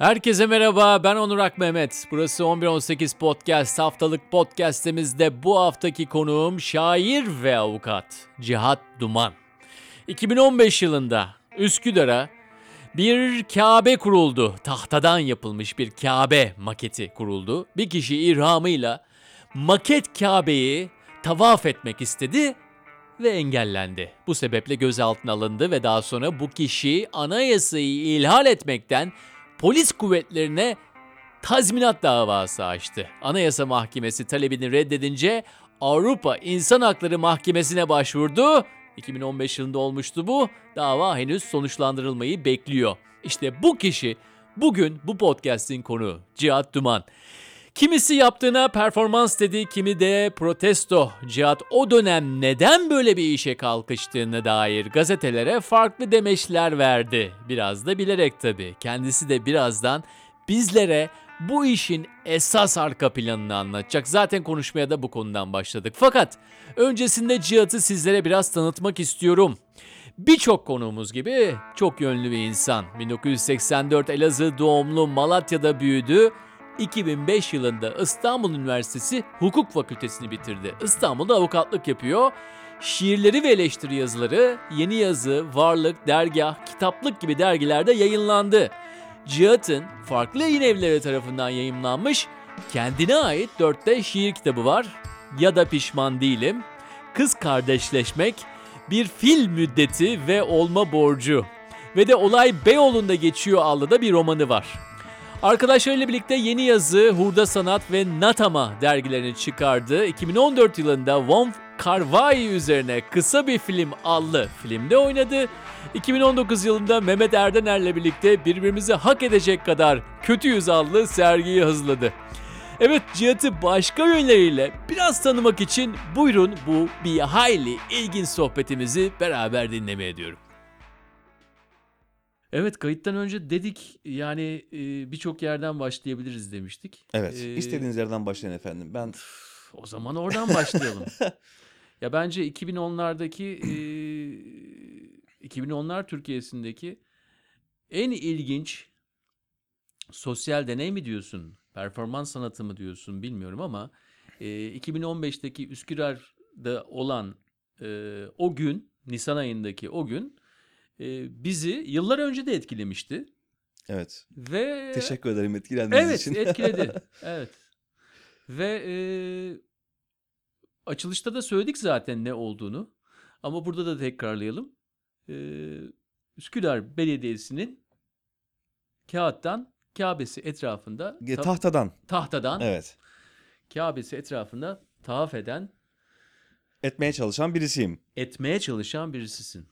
Herkese merhaba, ben Onur Ak Mehmet. Burası 1118 Podcast, haftalık podcastimizde bu haftaki konuğum şair ve avukat Cihat Duman. 2015 yılında Üsküdar'a bir Kabe kuruldu. Tahtadan yapılmış bir Kabe maketi kuruldu. Bir kişi irhamıyla maket Kabe'yi tavaf etmek istedi ve engellendi. Bu sebeple gözaltına alındı ve daha sonra bu kişi anayasayı ihlal etmekten polis kuvvetlerine tazminat davası açtı. Anayasa Mahkemesi talebini reddedince Avrupa İnsan Hakları Mahkemesi'ne başvurdu. 2015 yılında olmuştu bu. Dava henüz sonuçlandırılmayı bekliyor. İşte bu kişi bugün bu podcast'in konuğu Cihat Duman. Kimisi yaptığına performans dedi, kimi de protesto. Cihat o dönem neden böyle bir işe kalkıştığına dair gazetelere farklı demeçler verdi. Biraz da bilerek tabii. Kendisi de birazdan bizlere bu işin esas arka planını anlatacak. Zaten konuşmaya da bu konudan başladık. Fakat öncesinde Cihat'ı sizlere biraz tanıtmak istiyorum. Birçok konuğumuz gibi çok yönlü bir insan. 1984 Elazığ doğumlu Malatya'da büyüdü. 2005 yılında İstanbul Üniversitesi Hukuk Fakültesini bitirdi. İstanbul'da avukatlık yapıyor. Şiirleri ve eleştiri yazıları Yeni Yazı, Varlık, Dergah, Kitaplık gibi dergilerde yayınlandı. Cihat'ın farklı yayın evleri tarafından yayımlanmış kendine ait dörtte şiir kitabı var. Ya da Pişman Değilim, Kız Kardeşleşmek, Bir Fil Müddeti ve Olma Borcu. Ve de Olay Beyoğlu'nda geçiyor adlı da bir romanı var. Arkadaşlarıyla birlikte Yeni Yazı, Hurda Sanat ve Natama dergilerini çıkardı. 2014 yılında Von Carvai üzerine kısa bir film adlı filmde oynadı. 2019 yılında Mehmet Erdener'le birlikte birbirimizi hak edecek kadar kötüyüz adlı sergiyi hazırladı. Evet Cihat'ı başka yönleriyle biraz tanımak için buyurun bu bir hayli ilginç sohbetimizi beraber dinlemeye diyorum. Evet kayıttan önce dedik yani e, birçok yerden başlayabiliriz demiştik. Evet. Ee, istediğiniz yerden başlayın efendim. Ben O zaman oradan başlayalım. ya bence 2010'lardaki e, 2010'lar Türkiye'sindeki en ilginç sosyal deney mi diyorsun, performans sanatı mı diyorsun bilmiyorum ama e, 2015'teki Üsküdar'da olan e, o gün, Nisan ayındaki o gün e, bizi yıllar önce de etkilemişti evet. ve Teşekkür ederim etkilendiğiniz Evet için. etkiledi. evet. Ve e, açılışta da söyledik zaten ne olduğunu. Ama burada da tekrarlayalım. E, Üsküdar Belediyesi'nin kağıttan Kabe'si etrafında ta- Tahtadan. tahtadan Evet. Kabe'si etrafında tavaf eden Etmeye çalışan birisiyim. etmeye çalışan birisisin.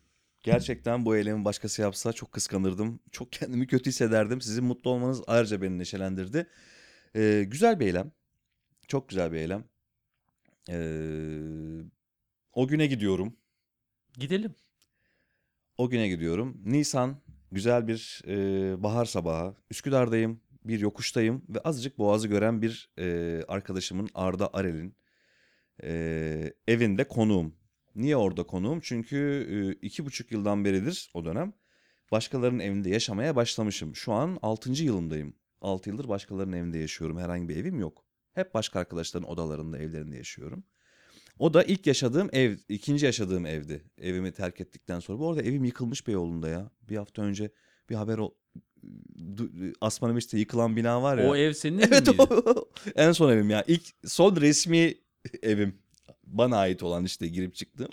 Gerçekten bu eylemi başkası yapsa çok kıskanırdım. Çok kendimi kötü hissederdim. Sizin mutlu olmanız ayrıca beni neşelendirdi. Ee, güzel bir eylem. Çok güzel bir eylem. Ee, o güne gidiyorum. Gidelim. O güne gidiyorum. Nisan güzel bir e, bahar sabahı. Üsküdar'dayım. Bir yokuştayım ve azıcık boğazı gören bir e, arkadaşımın Arda Arel'in e, evinde konuğum. Niye orada konuğum? Çünkü iki buçuk yıldan beridir o dönem başkalarının evinde yaşamaya başlamışım. Şu an altıncı yılımdayım. Altı yıldır başkalarının evinde yaşıyorum. Herhangi bir evim yok. Hep başka arkadaşların odalarında, evlerinde yaşıyorum. O da ilk yaşadığım ev, ikinci yaşadığım evdi. Evimi terk ettikten sonra. Bu arada evim yıkılmış Beyoğlu'nda ya. Bir hafta önce bir haber o du- Asmanomis'te yıkılan bina var ya. O ev senin evin Evet miydi? o. en son evim ya. İlk son resmi evim. Bana ait olan işte girip çıktım.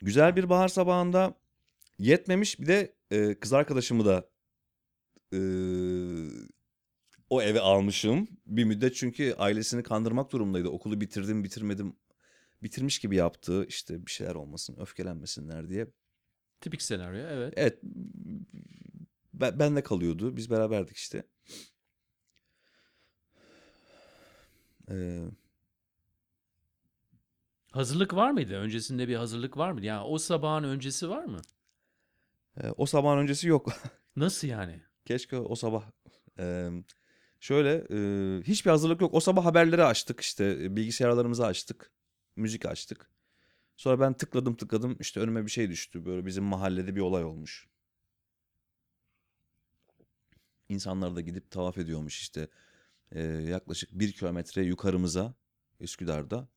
Güzel bir bahar sabahında yetmemiş bir de e, kız arkadaşımı da e, o eve almışım. Bir müddet çünkü ailesini kandırmak durumundaydı. Okulu bitirdim bitirmedim bitirmiş gibi yaptı. İşte bir şeyler olmasın öfkelenmesinler diye. Tipik senaryo evet. Evet. Ben, benle kalıyordu. Biz beraberdik işte. Ee, Hazırlık var mıydı? Öncesinde bir hazırlık var mıydı? Yani o sabahın öncesi var mı? e, o sabahın öncesi yok. Nasıl yani? Keşke o sabah. Ee, şöyle e, hiçbir hazırlık yok. O sabah haberleri açtık işte e, bilgisayarlarımızı açtık. Müzik açtık. Sonra ben tıkladım tıkladım işte önüme bir şey düştü. Böyle bizim mahallede bir olay olmuş. İnsanlar da gidip tavaf ediyormuş işte. Ee, yaklaşık bir kilometre yukarımıza Üsküdar'da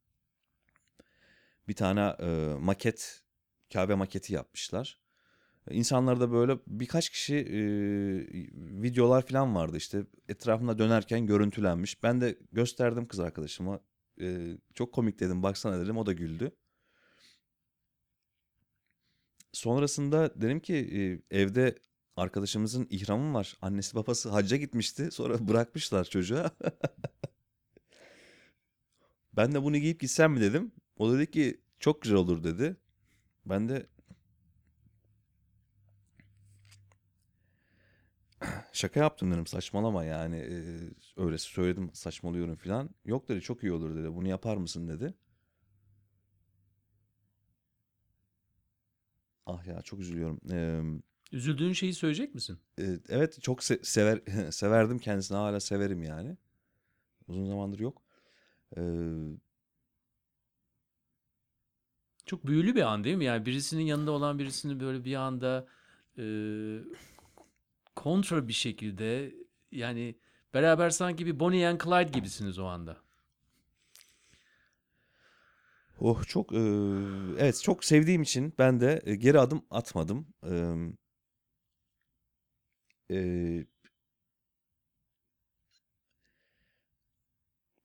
bir tane e, maket, Kabe maketi yapmışlar. İnsanlar da böyle birkaç kişi e, videolar falan vardı işte etrafında dönerken görüntülenmiş. Ben de gösterdim kız arkadaşıma. E, çok komik dedim baksana dedim o da güldü. Sonrasında dedim ki e, evde arkadaşımızın ihramı var. Annesi babası hacca gitmişti. Sonra bırakmışlar çocuğa. ben de bunu giyip gitsem mi dedim. O dedi ki çok güzel olur dedi. Ben de şaka yaptım dedim saçmalama yani e, öyle söyledim saçmalıyorum falan. Yok dedi çok iyi olur dedi bunu yapar mısın dedi. Ah ya çok üzülüyorum. Eee, Üzüldüğün şeyi söyleyecek misin? e, evet çok se- sever severdim kendisini hala severim yani. Uzun zamandır yok. Eee, Çok büyülü bir an değil mi? Yani birisinin yanında olan birisini böyle bir anda e, kontra bir şekilde yani beraber sanki bir Bonnie and Clyde gibisiniz o anda. Oh çok eee, evet çok sevdiğim için ben de e, geri adım atmadım. Eee,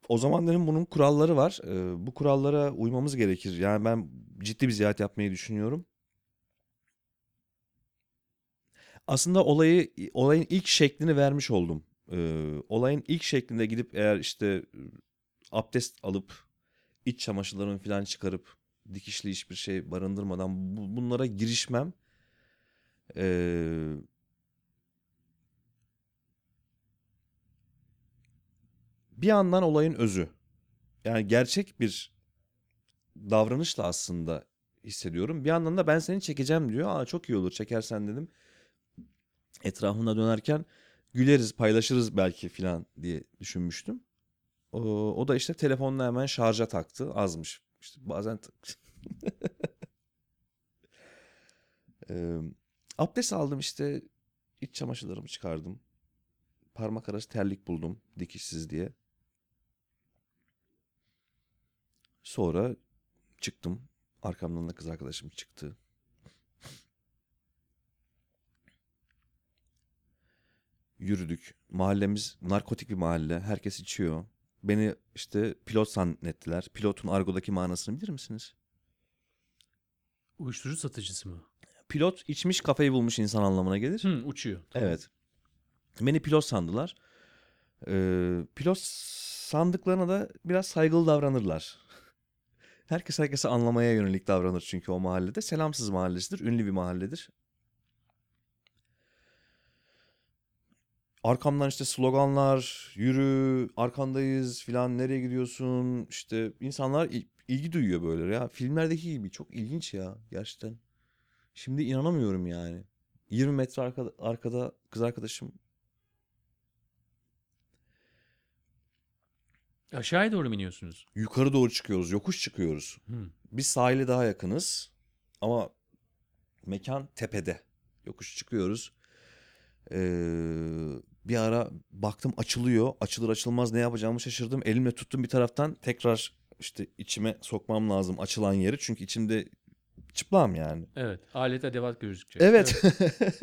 o zaman dedim bunun kuralları var. Eee, bu kurallara uymamız gerekir. Yani ben ciddi bir ziyaret yapmayı düşünüyorum. Aslında olayı olayın ilk şeklini vermiş oldum. Eee, olayın ilk şeklinde gidip eğer işte abdest alıp iç çamaşırlarımı falan çıkarıp dikişli hiçbir şey barındırmadan bu- bunlara girişmem eee, bir yandan olayın özü. Yani gerçek bir davranışla aslında hissediyorum. Bir yandan da ben seni çekeceğim diyor. Aa çok iyi olur çekersen dedim. Etrafında dönerken güleriz paylaşırız belki filan diye düşünmüştüm. O, o da işte telefonunu hemen şarja taktı. Azmış. İşte bazen Eee, abdest aldım işte iç çamaşırlarımı çıkardım. Parmak arası terlik buldum dikişsiz diye. Sonra çıktım. Arkamdan da kız arkadaşım çıktı. Yürüdük. Mahallemiz narkotik bir mahalle. Herkes içiyor. Beni işte pilot zannettiler. Pilotun argodaki manasını bilir misiniz? Uyuşturucu satıcısı mı? Pilot içmiş kafayı bulmuş insan anlamına gelir. Hı, uçuyor. Tamam. Evet. Beni pilot sandılar. Ee, pilot sandıklarına da biraz saygılı davranırlar. Herkes herkese anlamaya yönelik davranır çünkü o mahallede. Selamsız mahallesidir, ünlü bir mahalledir. Arkamdan işte sloganlar, yürü, arkandayız filan, nereye gidiyorsun? İşte insanlar il- ilgi duyuyor böyle ya. Filmlerdeki gibi çok ilginç ya gerçekten. Şimdi inanamıyorum yani. 20 metre arkada, arkada kız arkadaşım Aşağıya doğru mu iniyorsunuz? yukarı doğru çıkıyoruz, yokuş çıkıyoruz. Hı. Biz sahile daha yakınız ama mekan tepede. Yokuş çıkıyoruz. Ee, bir ara baktım açılıyor. Açılır açılmaz ne yapacağımı şaşırdım. Elimle tuttum bir taraftan tekrar işte içime sokmam lazım açılan yeri. Çünkü içimde çıplam yani. Evet. Alet edevat gözükecek. Evet.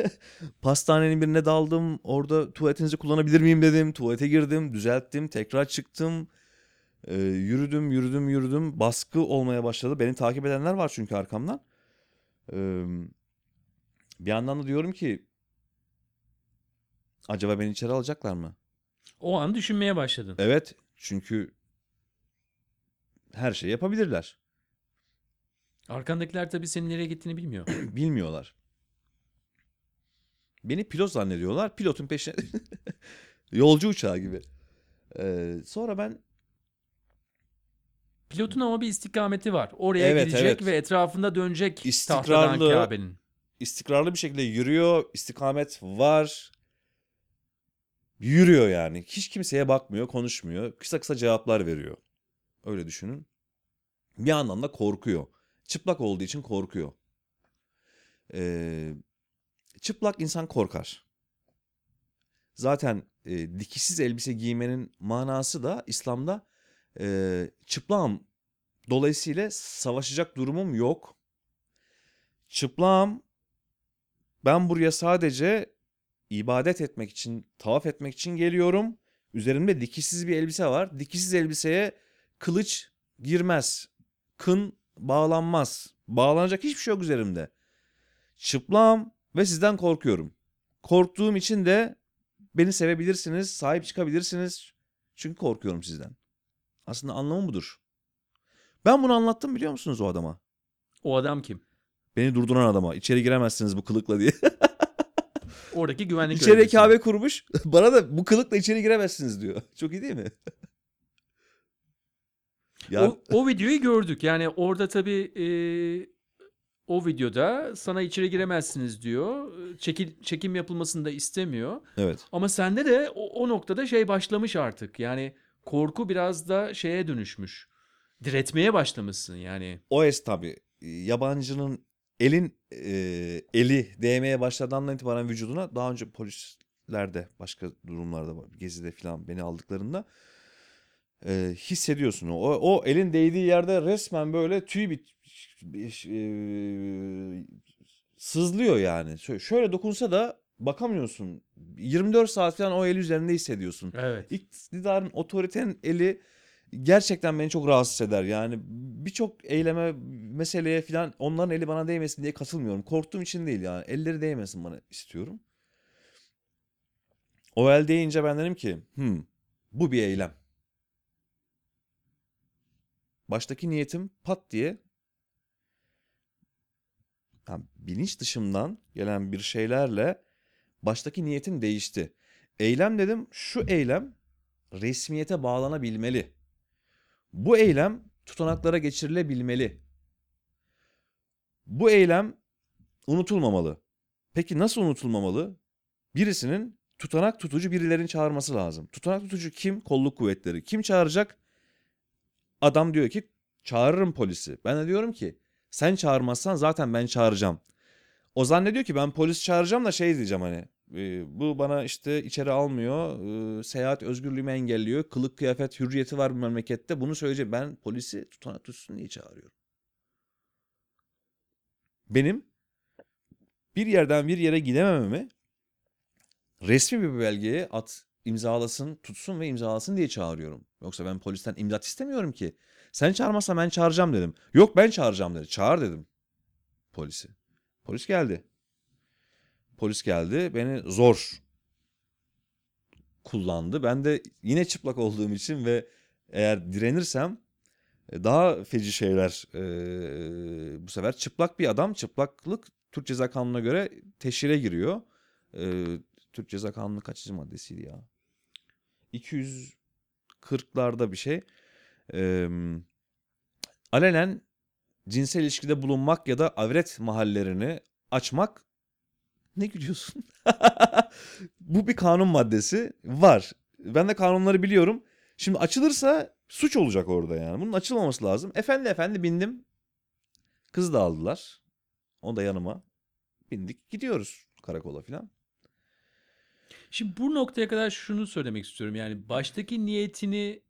Pastanenin birine daldım. Orada tuvaletinizi kullanabilir miyim dedim. Tuvalete girdim, düzelttim, tekrar çıktım. Ee, yürüdüm, yürüdüm, yürüdüm. Baskı olmaya başladı. Beni takip edenler var çünkü arkamdan. Ee, bir yandan da diyorum ki acaba beni içeri alacaklar mı? O an düşünmeye başladın. Evet, çünkü her şeyi yapabilirler. Arkandakiler tabii senin nereye gittiğini bilmiyor. Bilmiyorlar. Beni pilot zannediyorlar. Pilotun peşine yolcu uçağı gibi. Ee, sonra ben Pilotun ama bir istikameti var. Oraya Evet, gidecek evet. ve etrafında dönecek tahtadan İstikrarlı. Kabe'nin. istikrarlı bir şekilde yürüyor. istikamet var. Yürüyor yani. Hiç kimseye bakmıyor, konuşmuyor. Kısa kısa cevaplar veriyor. Öyle düşünün. Bir yandan da korkuyor. Çıplak olduğu için korkuyor. Ee, çıplak insan korkar. zaten e, dikişsiz elbise giymenin manası da İslam'da e, çıplağım. Dolayısıyla savaşacak durumum yok. Çıplağım. Ben buraya sadece ibadet etmek için, tavaf etmek için geliyorum. Üzerimde dikişsiz bir elbise var. Dikişsiz elbiseye kılıç girmez. Kın bağlanmaz. Bağlanacak hiçbir şey yok üzerimde. Çıplağım ve sizden korkuyorum. Korktuğum için de beni sevebilirsiniz, sahip çıkabilirsiniz. Çünkü korkuyorum sizden. Aslında anlamı budur. Ben bunu anlattım biliyor musunuz o adama? O adam kim? Beni durduran adama. İçeri giremezsiniz bu kılıkla diye. Oradaki güvenlik İçeri görevlisi. Kabe kurmuş. Bana da bu kılıkla içeri giremezsiniz diyor. Çok iyi değil mi? Ya O, o videoyu gördük. Yani orada tabii e, o videoda sana içeri giremezsiniz diyor. Çekil, çekim yapılmasını da istemiyor. evet. Ama sende de o, o noktada şey başlamış artık. Yani korku biraz da şeye dönüşmüş. Diretmeye başlamışsın yani. O es tabii yabancının elin e, eli değmeye başladığından itibaren vücuduna daha önce polislerde başka durumlarda gezide falan beni aldıklarında e, hissediyorsun o. o elin değdiği yerde resmen böyle tüy bit e, sızlıyor yani. Şöyle, şöyle dokunsa da bakamıyorsun. 24 saat falan o el üzerinde hissediyorsun. Evet. İktidarın, otoritenin eli gerçekten beni çok rahatsız eder. Yani birçok eyleme, meseleye falan onların eli bana değmesin diye katılmıyorum. Korktuğum için değil yani. Elleri değmesin bana istiyorum. O el değince ben dedim ki, hmm, bu bir eylem. Baştaki niyetim pat diye yani bilinç dışımdan gelen bir şeylerle baştaki niyetim değişti. Eylem dedim, şu eylem resmiyete bağlanabilmeli. Bu eylem tutanaklara geçirilebilmeli. Bu eylem unutulmamalı. Peki nasıl unutulmamalı? Birisinin tutanak tutucu birilerini çağırması lazım. Tutanak tutucu kim? Kolluk kuvvetleri. Kim çağıracak? Adam diyor ki çağırırım polisi. Ben de diyorum ki sen çağırmazsan zaten ben çağıracağım. O zannediyor ki ben polis çağıracağım da şey diyeceğim hani bu bana işte içeri almıyor, seyahat özgürlüğümü engelliyor, kılık kıyafet hürriyeti var bu memlekette. Bunu söyleyeceğim. Ben polisi tutanak tutsun diye çağırıyorum. Benim bir yerden bir yere gidemememi resmi bir belgeye at imzalasın, tutsun ve imzalasın diye çağırıyorum. Yoksa ben polisten imdat istemiyorum ki. Sen çağırmazsan ben çağıracağım dedim. Yok ben çağıracağım dedi. Çağır dedim polisi. Polis geldi. Polis geldi. Beni zor kullandı. Ben de yine çıplak olduğum için ve eğer direnirsem e, daha feci şeyler e, bu sefer çıplak bir adam çıplaklık Türk Ceza Kanunu'na göre teşhire giriyor. E, Türk Ceza Kanunu kaçıncı maddesiydi ya? 240'larda bir şey. E, alenen cinsel ilişkide bulunmak ya da avret mahallerini açmak ne gülüyorsun? Bu bir kanun maddesi var. Ben de kanunları biliyorum. Şimdi açılırsa suç olacak orada yani. Bunun açılmaması lazım. Efendi efendi bindim. Kız da aldılar. O da yanıma. Bindik gidiyoruz karakola falan. Şimdi bu noktaya kadar şunu söylemek istiyorum. Yani baştaki niyetini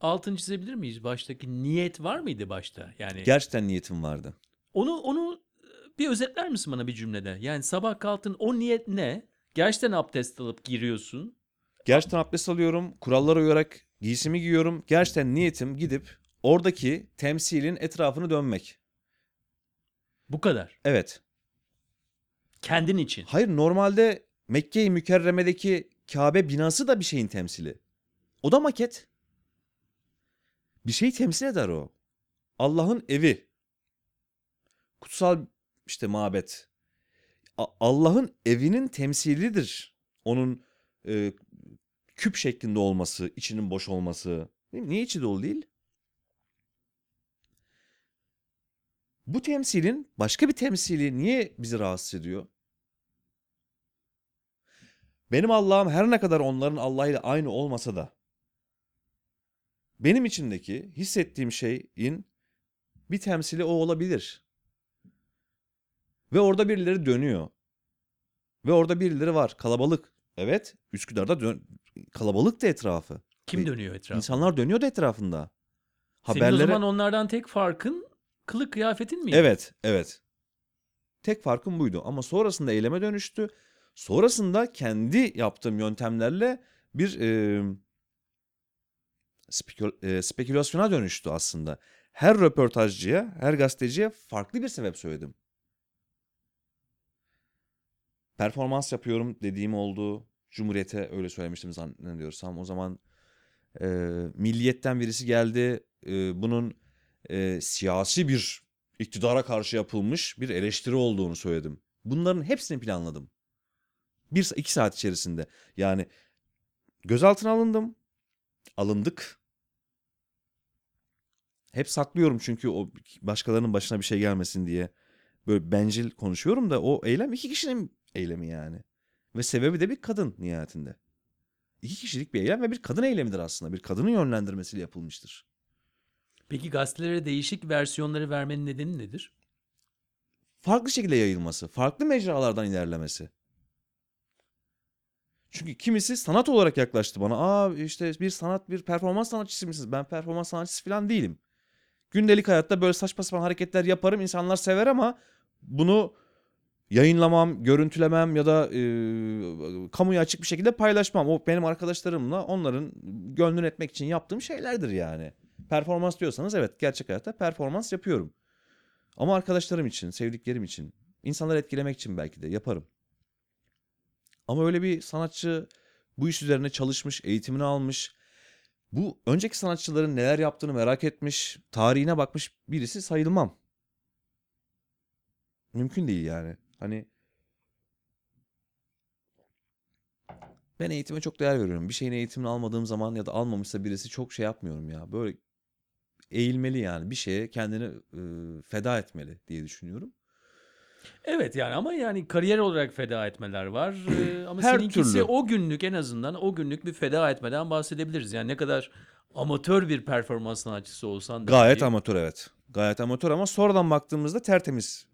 altını çizebilir miyiz? Baştaki niyet var mıydı başta? Yani Gerçekten niyetim vardı. onu onu e, bir özetler misin bana bir cümlede? Yani sabah kalktın o niyet ne? Gerçekten abdest alıp giriyorsun. Gerçekten abdest alıyorum. Kurallara uyarak giysimi giyiyorum. Gerçekten niyetim gidip oradaki temsilin etrafını dönmek. Bu kadar. Evet. Kendin için. Hayır normalde Mekke-i Mükerreme'deki Kabe binası da bir şeyin temsili. O da maket. Bir şeyi temsil eder o. Allah'ın evi. Kutsal işte mabet. Allah'ın evinin temsilidir. Onun e, küp şeklinde olması, içinin boş olması. Niye içi dolu değil? Bu temsilin başka bir temsili niye bizi rahatsız ediyor? Benim Allah'ım her ne kadar onların Allah'ıyla aynı olmasa da benim içimdeki hissettiğim şeyin bir temsili o olabilir. Ve orada birileri dönüyor. Ve orada birileri var. Kalabalık. Evet. Üsküdar'da dön kalabalıktı etrafı. Kim Ve dönüyor etrafında? İnsanlar dönüyordu etrafında. Senin Haberlere... o zaman onlardan tek farkın kılık kıyafetin miydi? Evet, evet. Tek farkım buydu ama sonrasında eyleme dönüştü. Sonrasında kendi yaptığım yöntemlerle bir e, spekül- e, spekülasyona dönüştü aslında. Her röportajcıya, her gazeteciye farklı bir sebep söyledim. Performans yapıyorum dediğim oldu. Cumhuriyete öyle söylemiştim zannediyorsam. O zaman e, milliyetten birisi geldi. E, bunun e, siyasi bir iktidara karşı yapılmış bir eleştiri olduğunu söyledim. Bunların hepsini planladım. Bir, iki saat içerisinde. Yani gözaltına alındım. Alındık. Hep saklıyorum çünkü o başkalarının başına bir şey gelmesin diye. Böyle bencil konuşuyorum da o eylem iki kişinin eylemi yani. Ve sebebi de bir kadın nihayetinde. İki kişilik bir eylem ve bir kadın eylemidir aslında. Bir kadının yönlendirmesiyle yapılmıştır. Peki gazetelere değişik versiyonları vermenin nedeni nedir? farklı şekilde yayılması, farklı mecralardan ilerlemesi. Çünkü kimisi sanat olarak yaklaştı bana. Aa işte bir sanat, bir performans sanatçısı mısınız? Ben performans sanatçısı falan değilim. Gündelik hayatta böyle saçma sapan hareketler yaparım. İnsanlar sever ama bunu yayınlamam, görüntülemem ya da e, kamuya açık bir şekilde paylaşmam. O benim arkadaşlarımla onların gönlünü etmek için yaptığım şeylerdir yani. Performans diyorsanız evet gerçek hayatta performans yapıyorum. Ama arkadaşlarım için, sevdiklerim için, insanları etkilemek için belki de yaparım. Ama öyle bir sanatçı bu iş üzerine çalışmış, eğitimini almış. Bu önceki sanatçıların neler yaptığını merak etmiş, tarihine bakmış birisi sayılmam. Mümkün değil yani. Hani ben eğitime çok değer veriyorum. Bir şeyin eğitimini almadığım zaman ya da almamışsa birisi çok şey yapmıyorum ya. Böyle eğilmeli yani bir şeye kendini e, feda etmeli diye düşünüyorum. Evet yani ama yani kariyer olarak feda etmeler var. Ee, ama Her seninkisi türlü. o günlük en azından o günlük bir feda etmeden bahsedebiliriz. Yani ne kadar amatör bir performans sanatçısı olsan da. Gayet amatör evet. Gayet amatör ama sonradan baktığımızda tertemiz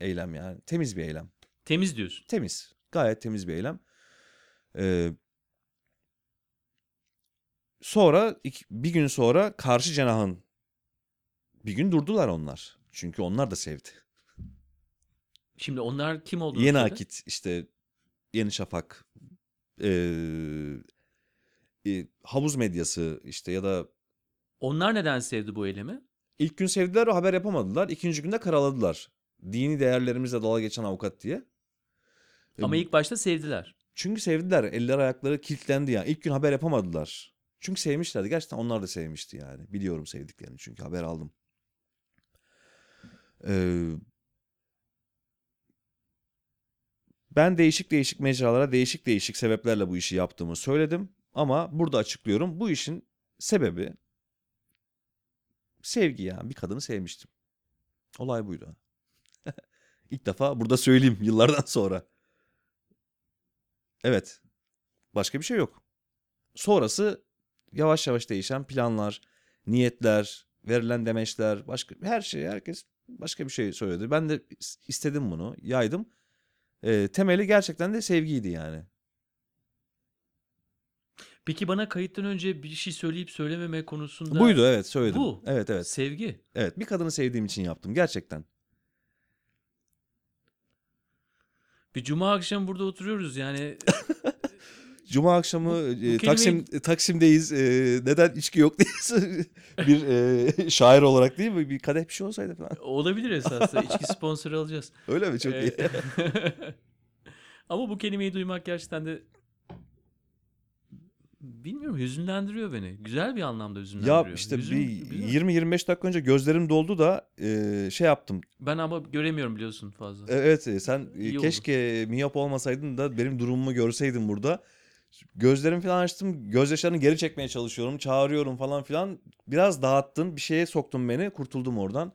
eylem yani. Temiz bir eylem. Temiz diyorsun. Temiz. Gayet temiz bir eylem. Ee, sonra iki- bir gün sonra karşı cenahın bir gün durdular onlar. Çünkü onlar da sevdi. Şimdi onlar kim olduğunu Yeni söyle. Akit işte Yeni Şafak ee, e, havuz medyası işte ya da Onlar neden sevdi bu eylemi? ilk gün sevdiler o haber yapamadılar. İkinci günde karaladılar. Dini değerlerimizle dalga geçen avukat diye. Ama ilk başta sevdiler. Çünkü sevdiler. Eller ayakları kilitlendi yani. İlk gün haber yapamadılar. Çünkü sevmişlerdi. Gerçekten onlar da sevmişti yani. Biliyorum sevdiklerini çünkü haber aldım. Ee, ben değişik değişik mecralara değişik değişik sebeplerle bu işi yaptığımı söyledim. Ama burada açıklıyorum. Bu işin sebebi sevgi yani. Bir kadını sevmiştim. Olay buydu. İlk defa burada söyleyeyim yıllardan sonra. Evet. Başka bir şey yok. Sonrası yavaş yavaş değişen planlar, niyetler, verilen demeçler, başka her şey herkes başka bir şey söyledi. Ben de istedim bunu, yaydım. Ee, temeli gerçekten de sevgiydi yani. Peki bana kayıttan önce bir şey söyleyip söylememe konusunda Buydu evet söyledim. Bu. Evet evet. sevgi. Evet bir kadını sevdiğim için yaptım gerçekten. Bir cuma akşamı burada oturuyoruz yani Cuma akşamı Bu- bu e, kelimeyi- Taksim Taksim'deyiz. E, neden içki yok diye bir e, şair olarak değil mi? Bir kadeh bir şey olsaydı falan. olabilir esasında. İçki sponsoru alacağız. Öyle mi? Çok iyi. Ee, Ama bu kelimeyi duymak gerçekten de bilmiyorum hüzünlendiriyor beni. Güzel bir anlamda hüzünlendiriyor. Ya işte Hüzün- bir güzel. 20-25 dakika önce gözlerim doldu da e, şey yaptım. Ben ama göremiyorum biliyorsun fazla. Evet e, sen e, İyi oldu. keşke miyop olmasaydın da benim durumumu görseydin burada. Gözlerimi falan açtım. Gözyaşlarını geri çekmeye çalışıyorum. Çağırıyorum falan filan. Biraz dağıttın. Bir şeye soktun beni. Kurtuldum oradan.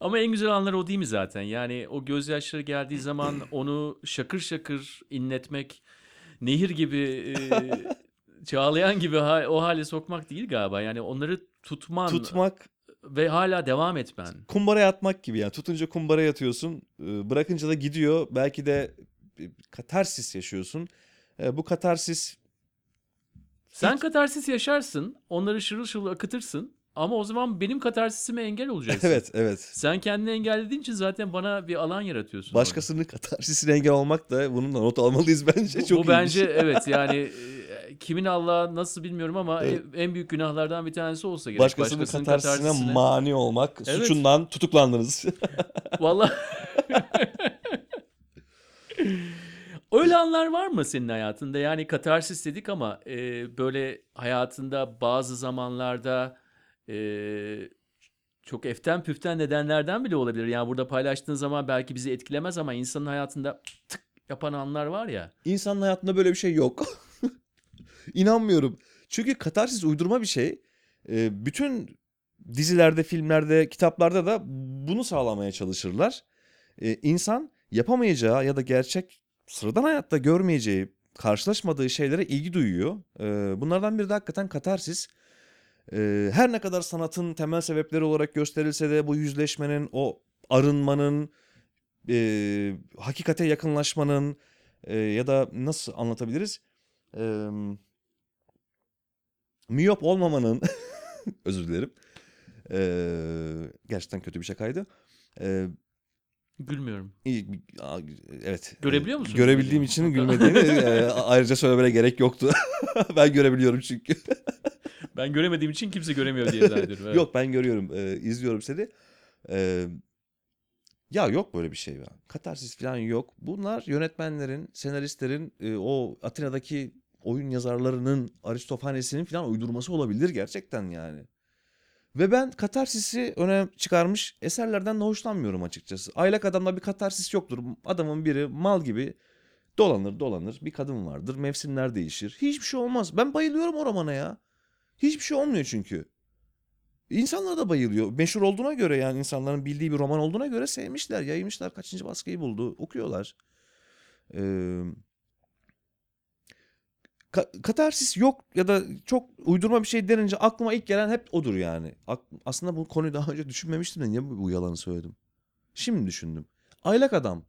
Ama en güzel anlar o değil mi zaten? Yani o gözyaşları geldiği zaman onu şakır şakır inletmek, nehir gibi, e, çağlayan gibi ha- o hale sokmak değil galiba. Yani onları tutman Tutmak, ve hala devam etmen. kumbaraya atmak gibi yani. Tutunca kumbaraya atıyorsun. e, Bırakınca da gidiyor. Belki de bir katarsis yaşıyorsun. E, bu katarsis Sen katarsis yaşarsın, onları şırıl şırıl akıtırsın ama o zaman benim katarsisime engel olacaksın. evet evet. Sen kendini engellediğin için zaten bana bir alan yaratıyorsun. orada. Başkasının katarsisine engel olmak da bunun da not almalıyız bence. Bu, Çok bu bence evet yani e, kimin Allah'a nasıl bilmiyorum ama Evet. en- en büyük günahlardan bir tanesi olsa gerek. Başkasının, katarsisine, katarsisine- mani olmak Evet. suçundan tutuklandınız. Vallahi Öyle anlar var mı senin hayatında? Yani katarsis dedik ama e, böyle hayatında bazı zamanlarda e, çok eften püften nedenlerden bile olabilir. Yani burada paylaştığın zaman belki bizi etkilemez ama insanın hayatında tık yapan anlar var ya. İnsanın hayatında böyle bir şey yok. İnanmıyorum. Çünkü katarsis uydurma bir şey. Ee, bütün dizilerde, filmlerde, kitaplarda da bunu sağlamaya çalışırlar. Ee, insan yapamayacağı ya da gerçek sıradan hayatta görmeyeceği, karşılaşmadığı şeylere ilgi duyuyor. Bunlardan biri de hakikaten katarsis. Her ne kadar sanatın temel sebepleri olarak gösterilse de bu yüzleşmenin, o arınmanın, hakikate yakınlaşmanın ya da nasıl anlatabiliriz? E, miyop olmamanın, özür dilerim. Gerçekten kötü bir şakaydı. E, Gülmüyorum. iyi- evet. Görebiliyor e, musun? Görebildiğim için gülmediğini e, ayrıca söylemene gerek yoktu. ben görebiliyorum çünkü. Ben göremediğim için kimse göremiyor diye zannediyorum. evet. Yok ben görüyorum, e, izliyorum seni. E, ya yok böyle bir şey ya. Katarsis falan yok. Bunlar yönetmenlerin, senaristlerin, e, o Atina'daki oyun yazarlarının, Aristofanes'in falan uydurması olabilir gerçekten yani. Ve ben katarsisi öne çıkarmış eserlerden de hoşlanmıyorum açıkçası. Aylak adamda bir katarsis yoktur. Adamın biri mal gibi dolanır dolanır. Bir kadın vardır. Mevsimler değişir. Hiçbir şey olmaz. Ben bayılıyorum o romana ya. Hiçbir şey olmuyor çünkü. İnsanlar da bayılıyor. Meşhur olduğuna göre yani insanların bildiği bir roman olduğuna göre sevmişler, yaymışlar. Kaçıncı baskıyı buldu, okuyorlar. Ee, ka- katarsis yok ya da çok uydurma bir şey denince aklıma ilk gelen hep odur yani. Ak- Aslında bu konuyu daha önce düşünmemiştim de niye bu, bu yalanı söyledim? Şimdi düşündüm. Aylak adam.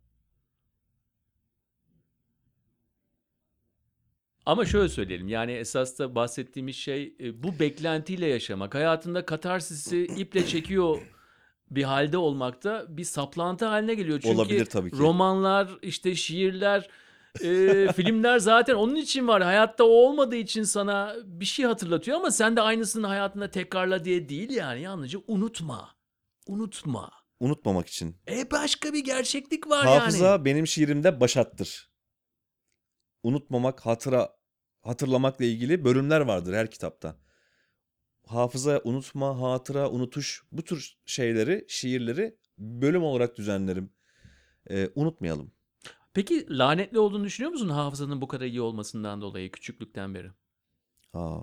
Ama şöyle söyleyelim yani esas da bahsettiğimiz şey e, bu beklentiyle yaşamak. Hayatında katarsisi iple çekiyor bir halde olmakta bir saplantı haline geliyor. Çünkü Olabilir tabii ki. romanlar, işte şiirler, e, filmler zaten onun için var. Hayatta o olmadığı için sana bir şey hatırlatıyor ama sen de aynısını hayatında tekrarla diye değil yani. Yalnızca unutma. Unutma. Unutmamak için. E başka bir gerçeklik var yani. Hafıza benim şiirimde başattır. Unutmamak, hatıra, hatırlamakla ilgili bölümler vardır her kitapta. Hafıza, unutma, hatıra, unutuş bu tür şeyleri, şiirleri bölüm olarak düzenlerim. Ee, unutmayalım. Peki lanetli olduğunu düşünüyor musun hafızanın bu kadar iyi olmasından dolayı küçüklükten beri? Aa,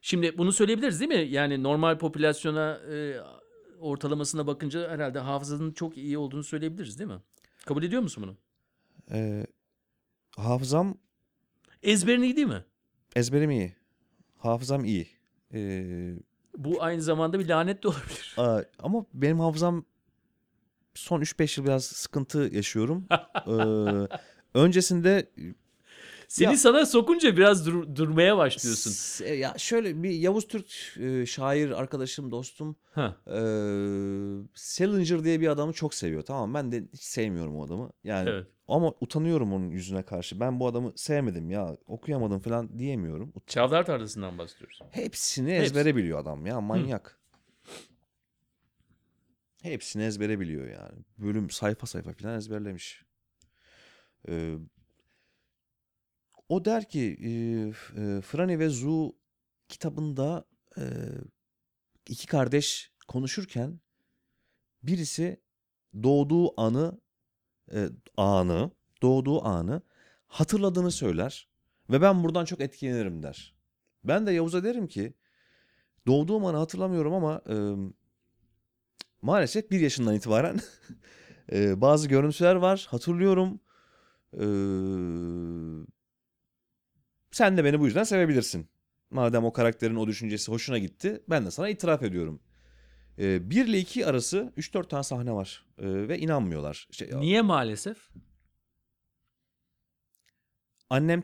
Şimdi bunu söyleyebiliriz değil mi? Yani normal popülasyona e, ortalamasına bakınca herhalde hafızanın çok iyi olduğunu söyleyebiliriz değil mi? Kabul ediyor musun bunu? ee, hafızam, Ezberin iyi değil mi? ezberim iyi. Hafızam iyi. Ee, Bu aynı zamanda bir lanet de olabilir. aa, ama benim hafızam son 3-5 yıl biraz sıkıntı yaşıyorum. Ee, öncesinde Seni Ya- sana sokunca biraz dur- durmaya başlıyorsun. S- Ya şöyle bir Yavuz Türk e, şair arkadaşım, dostum Ha. e, Salinger diye bir adamı çok seviyor. Tamam ben de hiç sevmiyorum o adamı. Yani Evet. ama utanıyorum onun yüzüne karşı. Ben bu adamı sevmedim ya okuyamadım falan diyemiyorum. Çavdar Tarlası'ndan bahsediyoruz. Hepsini Hepsi. ezbere biliyor adam ya manyak. Hepsini ezbere biliyor yani. Bölüm sayfa sayfa falan ezberlemiş. Ee, o der ki e, e, Franny ve Zu kitabında e, iki kardeş konuşurken birisi doğduğu anı e, anı doğduğu anı hatırladığını söyler ve ben buradan çok etkilenirim der. Ben de Yavuz'a derim ki doğduğum anı hatırlamıyorum ama e, maalesef bir yaşından itibaren e, bazı görüntüler var hatırlıyorum. E, sen de beni bu yüzden sevebilirsin. Madem o karakterin o düşüncesi hoşuna gitti ben de sana itiraf ediyorum. E, 1 ile 2 arası 3-4 tane sahne var E, ve inanmıyorlar. İşte, Niye maalesef? Annem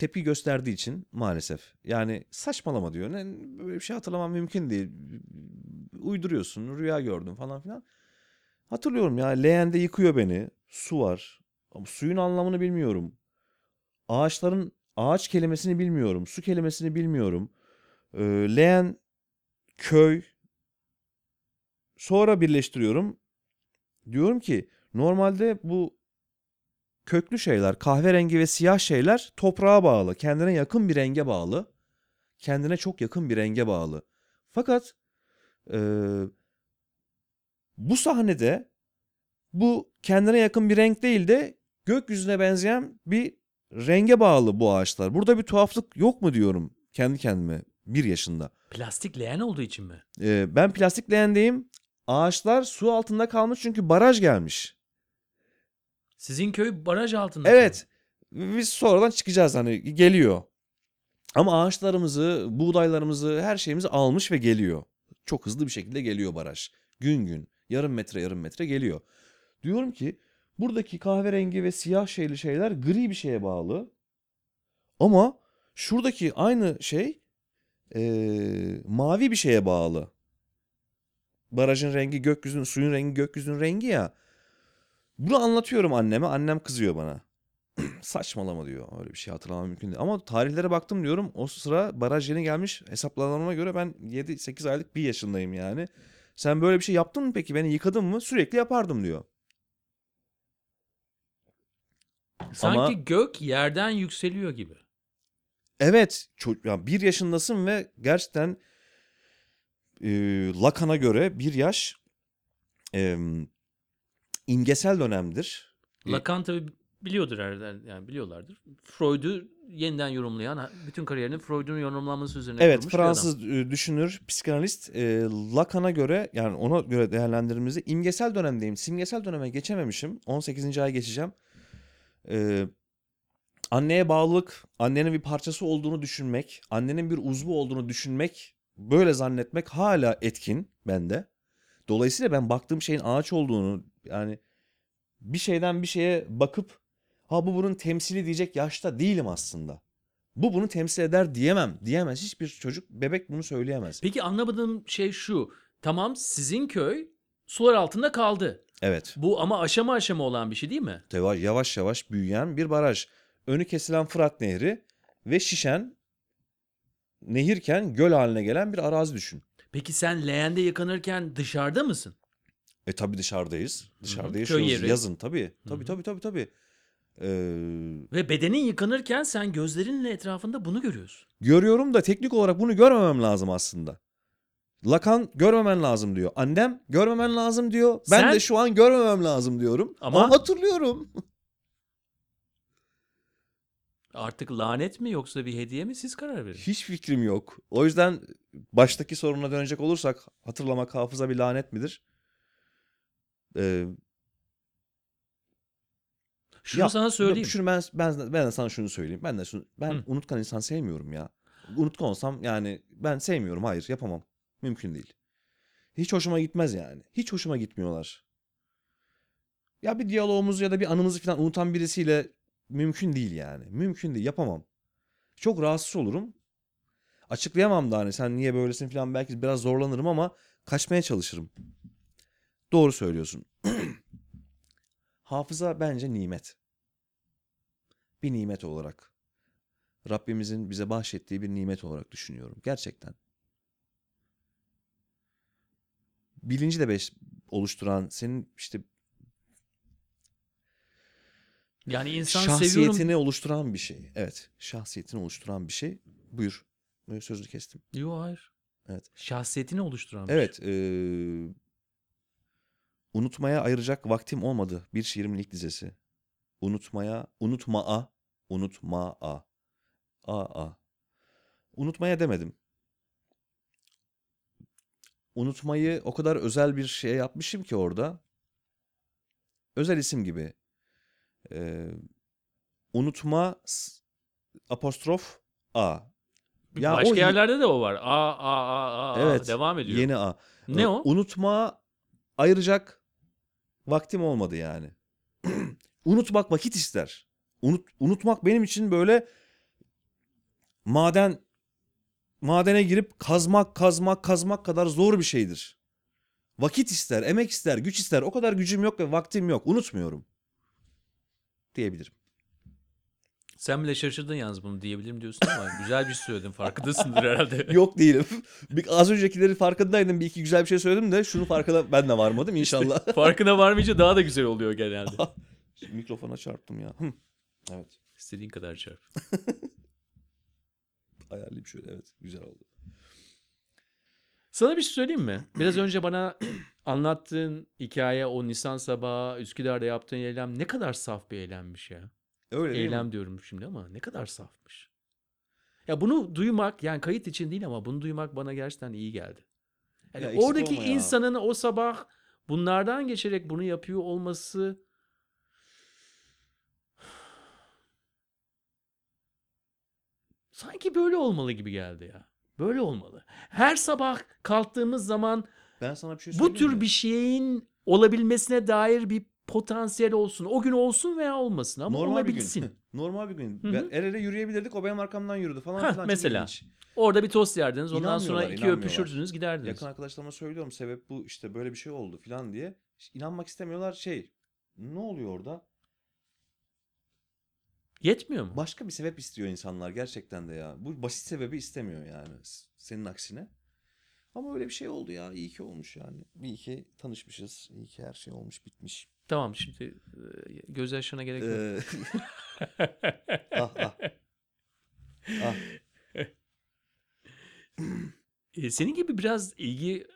tepki gösterdiği için maalesef. Yani saçmalama diyor. Ne, böyle bir şey hatırlamam mümkün değil. Uyduruyorsun, rüya gördüm falan filan. Hatırlıyorum ya leğende yıkıyor beni. Su var. Ama suyun anlamını bilmiyorum. Ağaçların ağaç kelimesini bilmiyorum. Su kelimesini bilmiyorum. Ee, leğen köy sonra birleştiriyorum. Diyorum ki normalde bu köklü şeyler, kahverengi ve siyah şeyler toprağa bağlı, kendine yakın bir renge bağlı. Kendine çok yakın bir renge bağlı. Fakat eee, bu sahnede bu kendine yakın bir renk değil de gökyüzüne benzeyen bir renge bağlı bu ağaçlar. Burada bir tuhaflık yok mu diyorum kendi kendime bir yaşında. Plastik leğen olduğu için mi? Ee, ben plastik leğendeyim. Ağaçlar su altında kalmış çünkü baraj gelmiş. Sizin köy baraj altında. Evet. Biz sonradan çıkacağız hani geliyor. Ama ağaçlarımızı, buğdaylarımızı, her şeyimizi almış ve geliyor. Çok hızlı bir şekilde geliyor baraj. Gün gün, yarım metre yarım metre geliyor. Diyorum ki buradaki kahverengi ve siyah şeyli şeyler gri bir şeye bağlı. Ama şuradaki aynı şey eee, mavi bir şeye bağlı. Barajın rengi gökyüzünün, suyun rengi gökyüzünün rengi ya. Bunu anlatıyorum anneme. Annem kızıyor bana. Saçmalama diyor. Öyle bir şey hatırlamam mümkün değil. Ama tarihlere baktım diyorum. O sıra baraj yeni gelmiş. Hesaplamama göre ben 7-8 aylık bir yaşındayım yani. Sen böyle bir şey yaptın mı peki? Beni yıkadın mı? Sürekli yapardım diyor. Sanki Ama- gök yerden yükseliyor gibi. Evet. Çok, yani bir yaşındasın ve gerçekten e, Lacan'a göre bir yaş e, imgesel dönemdir. E, Lacan tabii biliyordur herhalde yani biliyorlardır. Freud'u yeniden yorumlayan, bütün kariyerini Freud'un yorumlanması üzerine Evet. Fransız e, düşünür, psikanalist e, Lacan'a göre yani ona göre değerlendirdiğimizde imgesel dönemdeyim. Simgesel döneme geçememişim. 18. ay geçeceğim. E, anneye bağlılık, annenin bir parçası olduğunu düşünmek, annenin bir uzvu olduğunu düşünmek, böyle zannetmek hala etkin bende. Dolayısıyla ben baktığım şeyin ağaç olduğunu yani bir şeyden bir şeye bakıp ha bu bunun temsili diyecek yaşta değilim aslında. Bu bunu temsil eder diyemem. Diyemez. Hiçbir çocuk, bebek bunu söyleyemez. Peki anlamadığım şey şu. Tamam sizin köy sular altında kaldı. Evet. Bu ama aşama aşama olan bir şey değil mi? Yavaş yavaş, yavaş büyüyen bir baraj. Önü kesilen Fırat Nehri ve şişen nehirken göl haline gelen bir arazi düşün. Peki sen leğende yıkanırken dışarıda mısın? E tabii dışarıdayız. Dışarıda Köy yaşıyoruz. yeri. Yazın tabii. Tabii hı. tabii tabii tabii. Ee, Ve bedenin yıkanırken sen gözlerinle etrafında bunu görüyorsun. görüyorum da teknik olarak bunu görmemem lazım aslında. Lakan görmemen lazım diyor. Annem görmemen lazım diyor. Ben Sen- de şu an görmemem lazım diyorum. Ama- Ama hatırlıyorum. Artık lanet mi yoksa bir hediye mi siz karar verin. Hiç fikrim yok. O yüzden baştaki soruna dönecek olursak hatırlamak hafıza bir lanet midir? Ee, Şunu ya, sana söyleyeyim. Şunu ben, ben, ben de sana şunu söyleyeyim. Ben de şunu, ben Hı. unutkan insan sevmiyorum ya. Unutkan olsam yani ben sevmiyorum. Hayır yapamam. Mümkün değil. Hiç hoşuma gitmez yani. Hiç hoşuma gitmiyorlar. Ya bir diyalogumuzu ya da bir anımızı falan unutan birisiyle mümkün değil yani. Mümkün değil. Yapamam. Çok rahatsız olurum. Açıklayamam da hani sen niye böylesin falan belki biraz zorlanırım ama kaçmaya çalışırım. Doğru söylüyorsun. Hafıza bence nimet. Bir nimet olarak. Rabbimizin bize bahşettiği bir nimet olarak düşünüyorum. Gerçekten. Bilinci de beş, oluşturan, senin işte Yani insan şahsiyetini seviyorum. oluşturan bir şey. Evet, şahsiyetini oluşturan bir şey. Buyur. Sözünü kestim. Yok hayır. Evet. Şahsiyetini oluşturan bir Evet, şey. eee, unutmaya ayıracak vaktim olmadı. Bir şiirimin ilk dizesi. Unutmaya, unutmaa, unutmaa. A a. Unutmaya demedim. Unutmayı o kadar özel bir şey yapmışım ki orada. Özel isim gibi. Eee, unutma apostrof a. Ya Başka o ye- yerlerde de o var. A a a a. a. Evet. Devam ediyor. Yeni a. Ne Ee, o? Unutma ayıracak vaktim olmadı yani. Unutmak vakit ister. unut, unutmak benim için böyle maden madene girip kazmak kazmak kazmak kadar zor bir şeydir. Vakit ister, emek ister, güç ister. O kadar gücüm yok ve vaktim yok. Unutmuyorum. Diyebilirim. Sen bile şaşırdın yalnız bunu diyebilirim diyorsun ama güzel bir şey söyledin farkındasındır herhalde. Yok değilim. Bir- Az öncekileri farkındaydım. Bir iki güzel bir şey söyledim de şunu farkına ben de varmadım inşallah. Farkına varmayınca daha da güzel oluyor genelde. Mikrofona çarptım ya. Evet. İstediğin kadar çarp. Ayarlayayım şöyle. Evet. Güzel oldu. Sana bir şey söyleyeyim mi? Biraz önce bana anlattığın hikaye o Nisan sabahı Üsküdar'da yaptığın eylem ne kadar saf bir eylemmiş ya. Öyle değil Eylem mi? diyorum şimdi ama ne kadar safmış. Ya bunu duymak yani kayıt için değil ama bunu duymak bana gerçekten iyi geldi. Yani Ya eksik oradaki olma ya. insanın o sabah bunlardan geçerek bunu yapıyor olması sanki böyle olmalı gibi geldi ya. Böyle olmalı. Her sabah kalktığımız zaman Ben sana bir şey bu söyleyeyim tür mi? bir şeyin olabilmesine dair bir potansiyel olsun. O gün olsun veya olmasın ama Normal bir olabilsin. gün. Normal bir gün. Hı hı. Ben el ele yürüyebilirdik. O benim arkamdan yürüdü falan Heh, filan. Mesela. Orada bir tost yerdiniz. Ondan sonra iki öpüşürdünüz giderdiniz. Yakın arkadaşlarıma söylüyorum sebep bu işte böyle bir şey oldu filan diye. İşte inanmak istemiyorlar şey. Ne oluyor orada? Yetmiyor mu? Başka bir sebep istiyor insanlar gerçekten de ya. Bu basit sebebi istemiyor yani senin aksine. Ama öyle bir şey oldu ya. İyi ki olmuş yani. İyi ki tanışmışız. İyi ki her şey olmuş bitmiş. Tamam şimdi e, gözyaşına gerek yok. Ee, ah ah. Ah. E, senin gibi biraz ilgi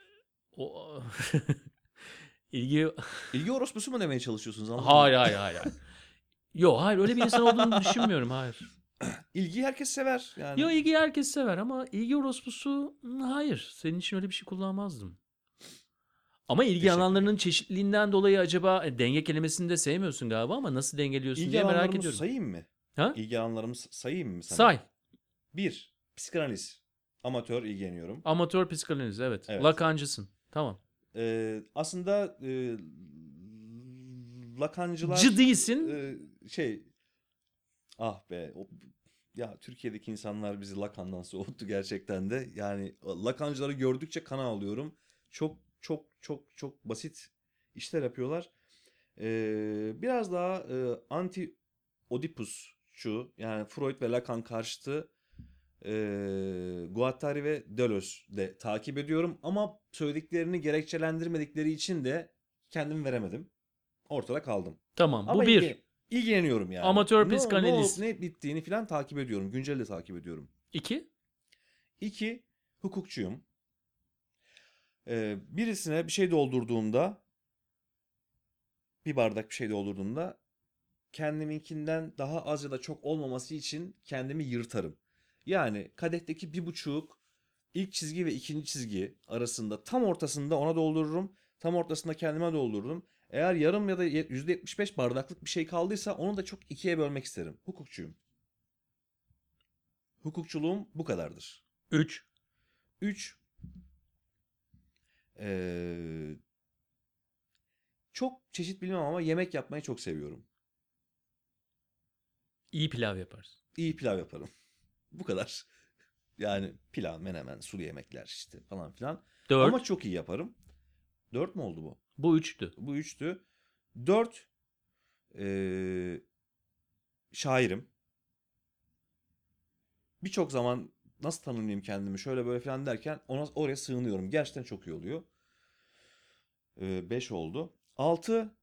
o ilgi İlgi orospusu mu demeye çalışıyorsunuz? hayır hayır hayır. hayır. Yok hayır öyle bir insan olduğunu düşünmüyorum hayır. İlgiyi herkes sever yani. Yo ilgi herkes sever ama ilgi orospusu hmm, hayır. Senin için öyle bir şey kullanmazdım. Ama ilgi Teşekkür alanlarının çeşitliliğinden dolayı acaba e, denge kelimesini de sevmiyorsun galiba ama nasıl dengeliyorsun İlgi diye merak alanlarımı ediyorum. sayayım mı? Ha? İlgi alanlarımı s- sayayım mı sana? Say. Bir, psikanaliz. Amatör ilgileniyorum. Amatör psikanaliz evet. Evet. Lakancısın. Tamam. Ee, aslında e, Lakancılar Cı değilsin. e, şey ah be o, ya Türkiye'deki insanlar bizi Lakan'dan soğuttu gerçekten de. Yani Lakancıları gördükçe kana alıyorum. Çok çok çok çok basit işler yapıyorlar. Ee, biraz daha e, anti Oedipusçu yani Freud ve Lacan karşıtı e, Guattari ve Deleuze de takip ediyorum ama söylediklerini gerekçelendirmedikleri için de kendimi veremedim. Ortada kaldım. Tamam. Ama bu bir. ilgi- ilgileniyorum yani. Amatör Ne- Ne, psikanaliz. ne bittiğini falan takip ediyorum. Güncel de takip ediyorum. İki. İki, hukukçuyum. Ee, birisine bir şey doldurduğumda bir bardak bir şey doldurduğumda kendiminkinden daha az ya da çok olmaması için kendimi yırtarım. Yani kadehteki bir buçuk ilk çizgi ve ikinci çizgi arasında tam ortasında ona doldururum. Tam ortasında kendime doldururum. Eğer yarım ya da ye- %75 bardaklık bir şey kaldıysa onu da çok ikiye bölmek isterim. Hukukçuyum. Hukukçuluğum bu kadardır. Üç. 3 Ee, çok çeşit bilmem ama yemek yapmayı çok seviyorum. İyi pilav yaparsın. İyi pilav yaparım. Bu kadar. Yani pilav, menemen, sulu yemekler işte falan filan. Dört. Ama çok iyi yaparım. 4 mü oldu bu? Bu üçtü. Bu 3'tü. 4 ee, şairim. Birçok zaman nasıl tanımlayayım kendimi şöyle böyle falan derken ona oraya sığınıyorum. Gerçekten çok iyi oluyor. 5 oldu. 6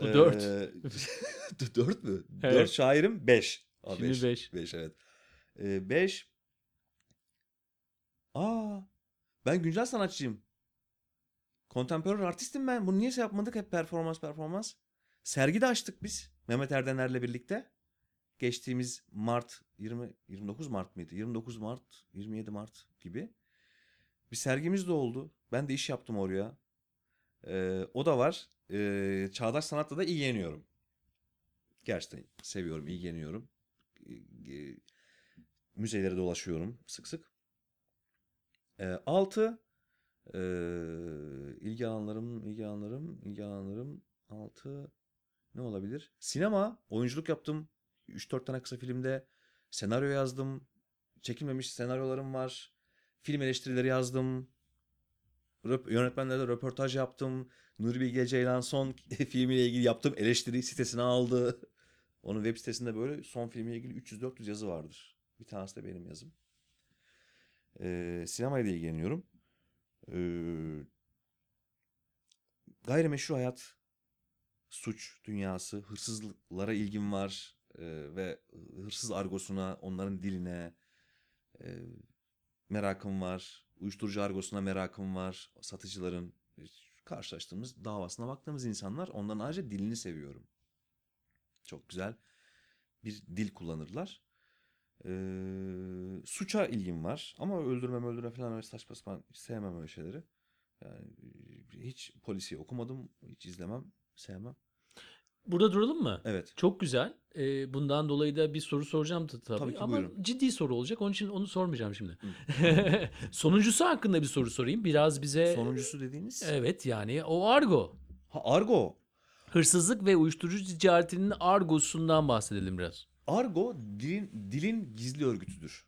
Bu dört. 4 mü? Evet. 4 şairim 5. Şimdi beş. 5 evet. 5 Aa ben güncel sanatçıyım. Kontemporary artistim ben. Bunu niye şey yapmadık hep performans performans? Sergi de açtık biz Mehmet Erdener'le birlikte. Geçtiğimiz Mart 20 29 Mart mıydı? 29 Mart, 27 Mart gibi. Bir sergimiz de oldu. Ben de iş yaptım oraya. Ee, o da var. Ee, çağdaş sanatla da ilgileniyorum. Gerçekten seviyorum, ilgileniyorum. Ee, müzelere dolaşıyorum sık sık. Ee, altı ee, ilgi alanlarım, ilgi alanlarım, ilgi alanlarım altı ne olabilir? Sinema, oyunculuk yaptım. 3-4 tane kısa filmde senaryo yazdım. Çekilmemiş senaryolarım var. Film eleştirileri yazdım. Röp- yönetmenlerle röportaj yaptım. Nuri Bilge Ceylan son filmiyle ilgili yaptığım eleştiri sitesine aldı. Onun web sitesinde böyle son filmiyle ilgili 300-400 yazı vardır. Bir tanesi de benim yazım. Ee, sinemayla ilgileniyorum. Ee, gayrimeşru hayat, suç dünyası, hırsızlıklara ilgim var ee, ve hırsız argosuna, onların diline e, merakım var. Uyuşturucu argosuna merakım var. Satıcıların e, karşılaştığımız davasına baktığımız insanlar onların ayrıca dilini seviyorum. Çok güzel bir dil kullanırlar. Ee, suça ilgim var ama öldürmem öldürme falan öyle saçma sapan sevmem öyle şeyleri. Yani e, hiç polisi okumadım, hiç izlemem, sevmem. Burada duralım mı? Evet. Çok güzel. Ee, bundan dolayı da bir soru soracağım tabii. Tabii ki, Ama buyurun. ciddi soru olacak. Onun için onu sormayacağım şimdi. Sonuncusu hakkında bir soru sorayım. Biraz bize... Sonuncusu dediğiniz? Evet yani o argo. Ha argo. Hırsızlık ve uyuşturucu ticaretinin argosundan bahsedelim biraz. Argo dilin, dilin gizli örgütüdür.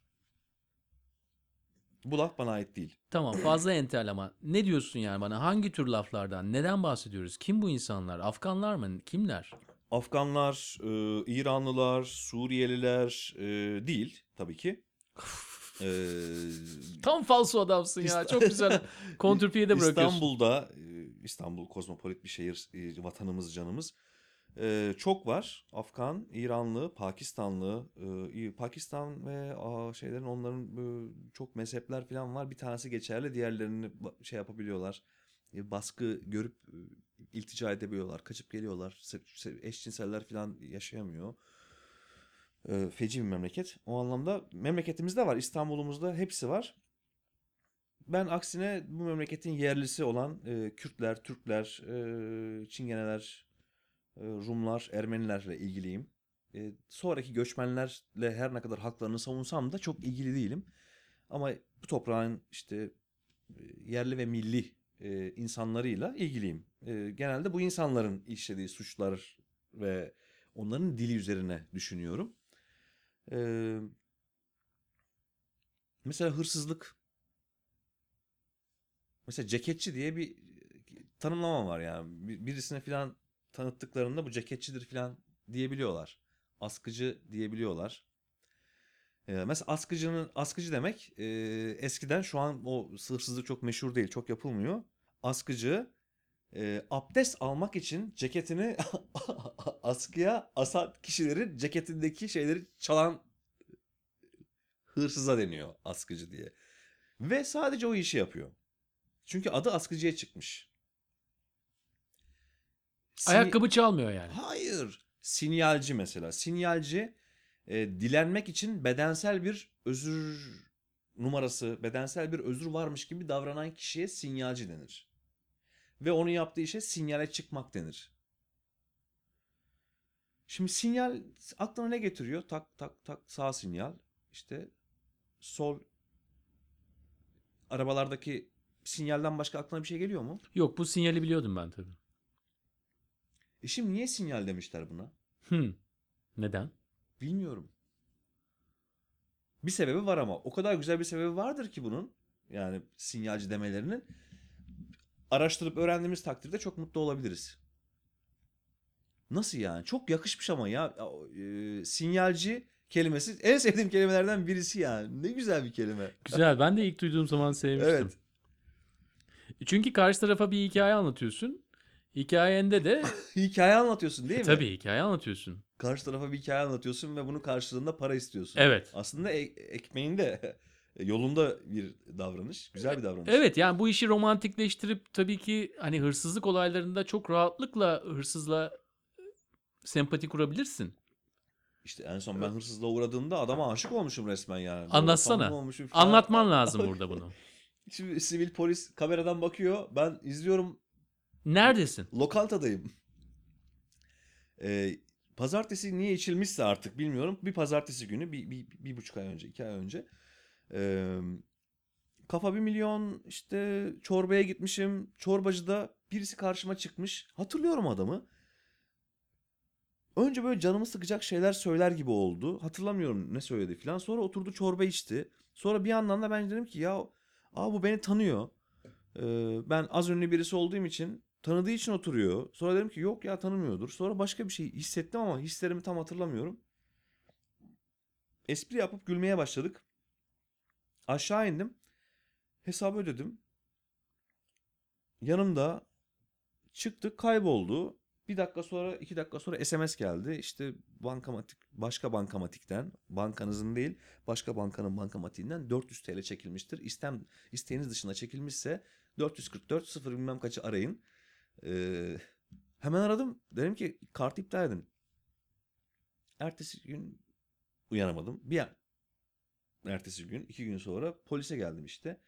Bu laf bana ait değil. Tamam fazla entel ama ne diyorsun yani bana? Hangi tür laflardan? Neden bahsediyoruz? Kim bu insanlar? Afganlar mı? Kimler? Afganlar, e, İranlılar, Suriyeliler e, değil tabii ki. E, Tam falso adamsın ya. Çok güzel. Kontrpiye de bırakıyorsun. İstanbul'da, e, İstanbul kozmopolit bir şehir, e, vatanımız, canımız. E, çok var. Afgan, İranlı, Pakistanlı, e, Pakistan ve aa, şeylerin onların e, çok mezhepler falan var. Bir tanesi geçerli, diğerlerini şey yapabiliyorlar. E, baskı görüp e, iltica edebiliyorlar, kaçıp geliyorlar. Se- se- Eşcinseller falan yaşayamıyor. E, feci bir memleket. O anlamda memleketimizde var, İstanbul'umuzda hepsi var. Ben aksine bu memleketin yerlisi olan e, Kürtler, Türkler, e, Çingeneler, Rumlar, Ermenilerle ilgiliyim. E, sonraki göçmenlerle her ne kadar haklarını savunsam da çok ilgili değilim. Ama bu toprağın işte e, yerli ve milli e, insanlarıyla ilgiliyim. E, genelde bu insanların işlediği suçlar ve onların dili üzerine düşünüyorum. Mesela hırsızlık Mesela ceketçi diye bir tanımlama var yani. Bir- Birisine filan tanıttıklarında bu ceketçidir filan diyebiliyorlar. Askıcı diyebiliyorlar. Ee, mesela askıcının askıcı demek e, eskiden şu an o hırsızlık çok meşhur değil, çok yapılmıyor. Askıcı e, abdest almak için ceketini askıya asan kişilerin ceketindeki şeyleri çalan hırsıza deniyor askıcı diye. Ve sadece o işi yapıyor. Çünkü adı askıcıya çıkmış. Ayakkabı çalmıyor yani. Hayır. Sinyalci mesela. Sinyalci e, dilenmek için bedensel bir özür numarası, bedensel bir özür varmış gibi davranan kişiye sinyalci denir. Ve onun yaptığı işe sinyale çıkmak denir. Şimdi sinyal aklına ne getiriyor? Tak tak tak sağ sinyal. İşte sol arabalardaki sinyalden başka aklına bir şey geliyor mu? Yok bu sinyali biliyordum ben tabii. E şimdi niye sinyal demişler buna? Hmm. Neden? Bilmiyorum. Bir sebebi var ama o kadar güzel bir sebebi vardır ki bunun. Yani sinyalci demelerinin. Araştırıp öğrendiğimiz takdirde çok mutlu olabiliriz. Nasıl yani? Çok yakışmış ama ya. E, sinyalci kelimesi en sevdiğim kelimelerden birisi yani. Ne güzel bir kelime. Güzel. Ben de ilk duyduğum zaman sevmiştim. Evet. Çünkü karşı tarafa bir hikaye anlatıyorsun. Hikayende de Hikaye anlatıyorsun değil mi? tabii hikaye anlatıyorsun. Karşı tarafa bir hikaye anlatıyorsun ve bunun karşılığında para istiyorsun. Evet. Aslında e- ekmeğinde yolunda bir davranış. Güzel bir davranış. Evet yani bu işi romantikleştirip tabii ki hani hırsızlık olaylarında çok rahatlıkla hırsızla sempati kurabilirsin. İşte en son ben hırsızlığa uğradığımda adama aşık olmuşum resmen yani. Böyle Anlatsana. samimi olmuşum falan. Anlatman lazım burada bunu. Şimdi sivil polis kameradan bakıyor. Ben izliyorum. Neredesin? Lokantadayım. Ee, pazartesi niye içilmişse artık bilmiyorum. Bir pazartesi günü bir, bir, bir buçuk ay önce, iki ay önce. Ee, kafa bir milyon işte çorbaya gitmişim. Çorbacıda birisi karşıma çıkmış. Hatırlıyorum adamı. Önce böyle canımı sıkacak şeyler söyler gibi oldu. Hatırlamıyorum ne söyledi falan. Sonra oturdu çorba içti. Sonra bir yandan da ben dedim ki ya aa bu beni tanıyor. Ee, ben az ünlü birisi olduğum için tanıdığı için oturuyor. Sonra dedim ki yok ya tanımıyordur. Sonra başka bir şey hissettim ama hislerimi tam hatırlamıyorum. Espri yapıp gülmeye başladık. Aşağı indim. Hesabı ödedim. Yanımda çıktık kayboldu. Bir dakika sonra iki dakika sonra SMS geldi. İşte bankamatik başka bankamatikten bankanızın değil başka bankanın bankamatiğinden 400 TL çekilmiştir. İstem isteğiniz dışında çekilmişse 444 0 bilmem kaçı arayın. Ee, hemen aradım. Dedim ki kart iptal edin. Ertesi gün uyanamadım. Bir an- ertesi gün iki gün sonra polise geldim işte.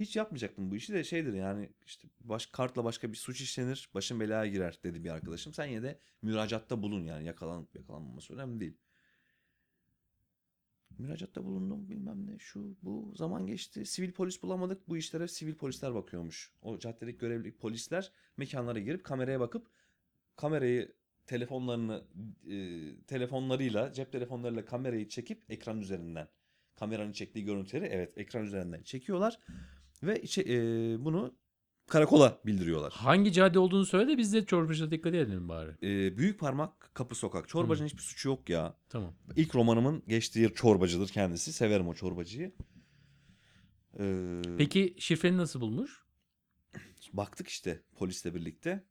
Hiç yapmayacaktım bu işi de şeydir yani işte baş, kartla başka bir suç işlenir başın belaya girer dedi bir arkadaşım. Sen yine de müracaatta bulun yani yakalanıp yakalanmaması önemli değil. Müracaatta bulundum bilmem ne şu bu zaman geçti. Sivil polis bulamadık bu işlere sivil polisler bakıyormuş. O caddedeki görevli polisler mekanlara girip kameraya bakıp kamerayı telefonlarını e, telefonlarıyla cep telefonlarıyla kamerayı çekip ekran üzerinden kameranın çektiği görüntüleri evet ekran üzerinden çekiyorlar ve içe, e, bunu karakola bildiriyorlar. Hangi cadde olduğunu söyle de biz de çorbacıda dikkat edelim bari. E, Büyük Parmak Kapı Sokak. Çorbacının hiçbir suçu yok ya. Tamam. İlk romanımın geçtiği yer çorbacıdır kendisi. Severim o çorbacıyı. E, Peki şifreni nasıl bulmuş? Baktık işte polisle birlikte.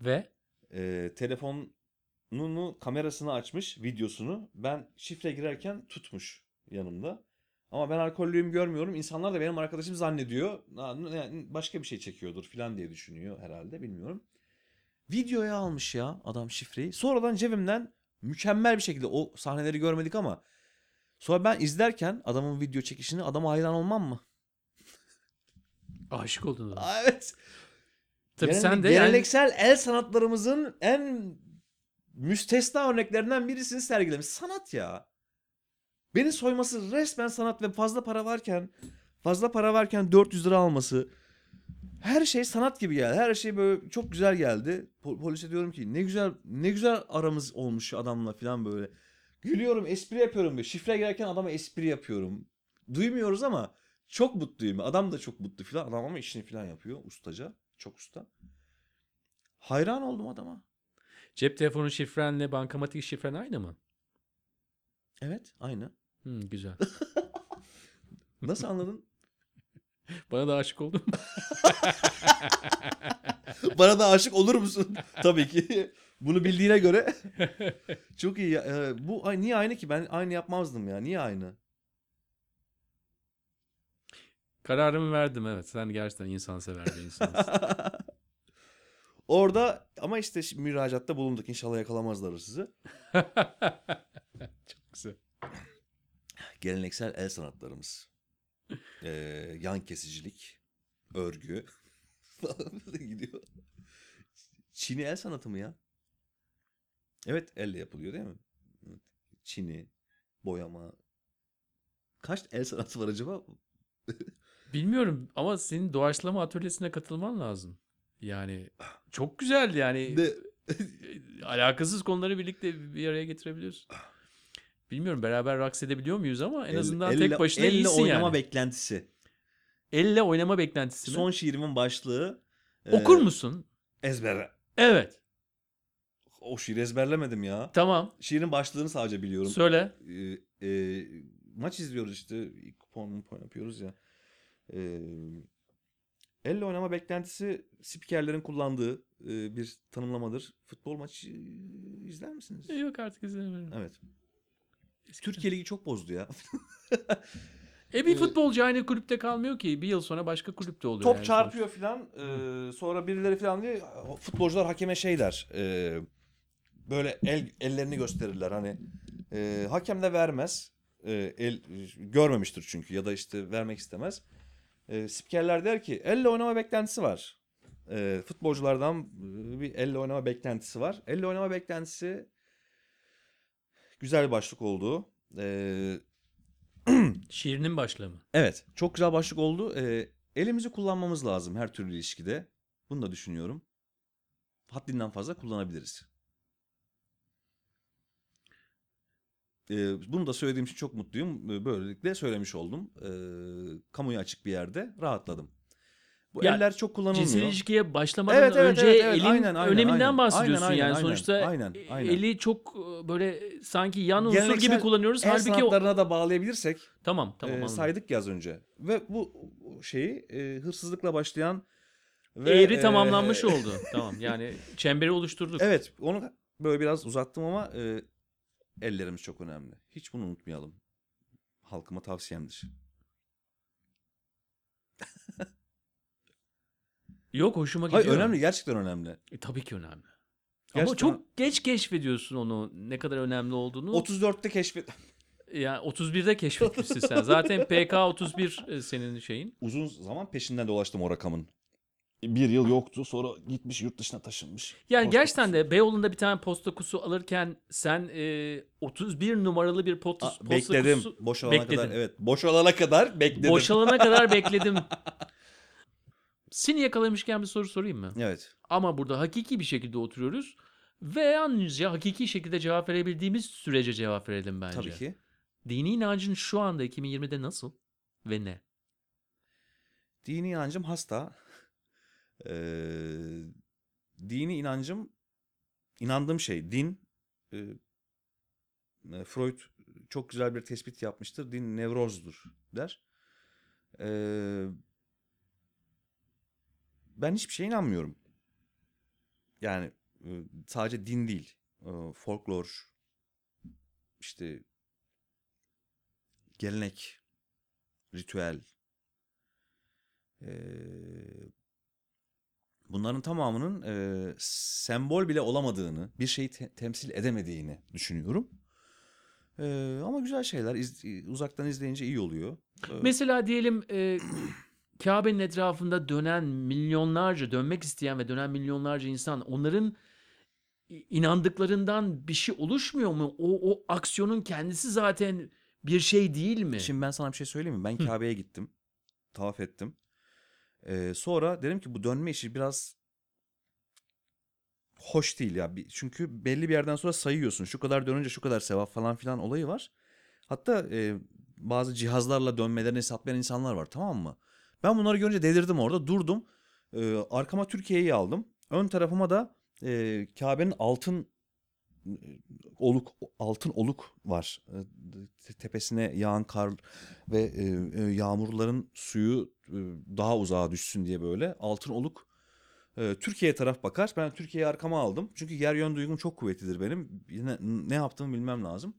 Ve E, telefonunu kamerasını açmış videosunu. Ben şifre girerken tutmuş yanımda. Ama ben alkollüyüm görmüyorum. İnsanlar da benim arkadaşım zannediyor. Yani Başka bir şey çekiyordur falan diye düşünüyor herhalde bilmiyorum. Videoya almış ya adam şifreyi. Sonradan cebimden mükemmel bir şekilde o sahneleri görmedik ama sonra ben izlerken adamın video çekişini adama hayran olmam mı? aşık oldun. evet. Tabii Yani sen de yani geleneksel el sanatlarımızın en müstesna örneklerinden birisini sergilemiş. Sanat ya. Beni soyması resmen sanat ve fazla para varken fazla para varken 400 lira alması. Her şey sanat gibi geldi. Her şey böyle çok güzel geldi. Po- polise diyorum ki ne güzel ne güzel aramız olmuş adamla falan böyle. Gülüyorum, espri yapıyorum böyle. Şifre girerken adama espri yapıyorum. Duymuyoruz ama çok mutluyum. Adam da çok mutlu falan. Adam ama işini falan yapıyor ustaca. Çok usta. Hayran oldum adama. cep telefonu şifrenle bankamatik şifren aynı mı? Evet, aynı. Hı, güzel. Nasıl anladın? Bana da aşık oldun. Bana da aşık olur musun? Tabii ki. Bunu bildiğine göre. Çok iyi. ya. Ee, bu ay niye aynı ki? Ben aynı yapmazdım ya. Niye aynı? Kararımı verdim evet. Sen gerçekten insansever bir insansın. Orada ama işte şimdi müracaatta bulunduk. İnşallah yakalamazlar sizi. Çok güzel. Geleneksel el sanatlarımız. Ee, yan kesicilik, örgü falan gidiyor. Çini el sanatı mı ya? Evet elle yapılıyor değil mi? Evet. Çini, boyama. Kaç el sanatı var acaba? Bilmiyorum ama senin doğaçlama atölyesine katılman lazım. Yani çok güzel yani. De, Alakasız konuları birlikte bir araya getirebiliyorsun. Bilmiyorum beraber raks edebiliyor muyuz ama en El- azından elle- tek başına elle iyisin oynama yani. beklentisi. Elle oynama beklentisi mi? Son şiirimin başlığı. e, Okur musun? Ezbere. Evet. O şiiri ezberlemedim ya. Tamam. Şiirin başlığını sadece biliyorum. Söyle. Ee, e, maç izliyoruz işte. Kupon kupon yapıyoruz ya. Ee, elle oynama beklentisi spikerlerin kullandığı e, bir tanımlamadır. Futbol maçı izler misiniz? Yok artık izlemiyorum. Evet. Türkiye Ligi çok bozdu ya. E bir futbolcu aynı kulüpte kalmıyor ki. Bir yıl sonra başka kulüpte oluyor. Top yani çarpıyor filan. e, sonra birileri filan diye futbolcular hakeme şey der. e, böyle el ellerini gösterirler hani. E, hakem de vermez. E, el görmemiştir çünkü ya da işte vermek istemez. E, spikerler der ki elle oynama beklentisi var. E, futbolculardan bir elle oynama beklentisi var. Elle oynama beklentisi güzel bir başlık oldu. E, Şiirinin başlığı mı? Evet, çok güzel başlık oldu. Ee, elimizi kullanmamız lazım her türlü ilişkide. Bunu da düşünüyorum. Haddinden fazla kullanabiliriz. Ee, bunu da söylediğim için çok mutluyum. Ee, Böylelikle söylemiş oldum. Ee, kamuya açık bir yerde rahatladım. Bu Ya, eller çok kullanılmıyor. Cinsel ilişkiye başlamadan Evet, evet, önce evet, evet. elin Aynen, aynen, öneminden aynen. bahsediyorsun Aynen, yani aynen, sonuçta aynen, aynen. eli çok e, böyle sanki yan unsur Geleneksel gibi kullanıyoruz. El Halbuki o... sanatlarına da bağlayabilirsek Tamam tamam e, anladım. saydık ya az önce. Ve bu şeyi e, hırsızlıkla başlayan ve Eğri e, tamamlanmış oldu. Tamam yani çemberi oluşturduk. Evet onu böyle biraz uzattım ama e, ellerimiz çok önemli. Hiç bunu unutmayalım. Halkıma tavsiyemdir. Yok hoşuma gidiyor. Hayır önemli gerçekten önemli. E, tabii ki önemli. Ama Gerçekten- çok geç keşfediyorsun onu ne kadar önemli olduğunu. 34'te keşfet... Yani 31'de keşfetmişsin sen. Zaten PK 31 e, senin şeyin. Uzun zaman peşinden dolaştım o rakamın. Bir yıl yoktu sonra gitmiş yurt dışına taşınmış. Yani Posta gerçekten kutusu. de Beyoğlu'nda bir tane posta kutusu alırken sen e, 31 numaralı bir posta, Aa, posta bekledim. kutusu Boşalana bekledin. kadar evet. Boşalana kadar bekledim. boşalana kadar bekledim. Seni yakalamışken bir soru sorayım mı? Evet. Ama burada hakiki bir şekilde oturuyoruz ve yalnızca hakiki şekilde cevap verebildiğimiz sürece cevap verelim bence. Tabii ki. Dini inancın şu anda 2020'de nasıl ve ne? Dini inancım hasta. Ee, dini inancım inandığım şey din. Ee, e, Freud çok güzel bir tespit yapmıştır. Din nevrozdur der. Ee, ben hiçbir şeye inanmıyorum. Yani sadece din değil. Folklor, işte gelenek, ritüel, bunların tamamının sembol bile olamadığını, bir şeyi te- temsil edemediğini düşünüyorum. Ama güzel şeyler uzaktan izleyince iyi oluyor. Mesela diyelim e, Kabe'nin etrafında dönen milyonlarca, dönmek isteyen ve dönen milyonlarca insan onların inandıklarından bir şey oluşmuyor mu? O, o aksiyonun kendisi zaten bir şey değil mi? Şimdi ben sana bir şey söyleyeyim mi? Ben. Kabe'ye gittim. Tavaf ettim. Ee, sonra dedim ki bu dönme işi biraz hoş değil ya. Çünkü belli bir yerden sonra sayıyorsun. Şu kadar dönünce şu kadar sevap falan filan olayı var. Hatta e, bazı cihazlarla dönmelerini hesaplayan insanlar var tamam mı? Ben bunları görünce delirdim orada. Durdum. Ee, arkama Türkiye'yi aldım. Ön tarafıma da e, Kabe'nin altın e, oluk altın oluk var. E, te- Tepesine yağan kar ve e, e, yağmurların suyu e, daha uzağa düşsün diye böyle altın oluk e, Türkiye'ye taraf bakar. Ben Türkiye'yi arkama aldım. Çünkü yer yön duygum çok kuvvetlidir benim. Yine ne yaptığımı bilmem lazım.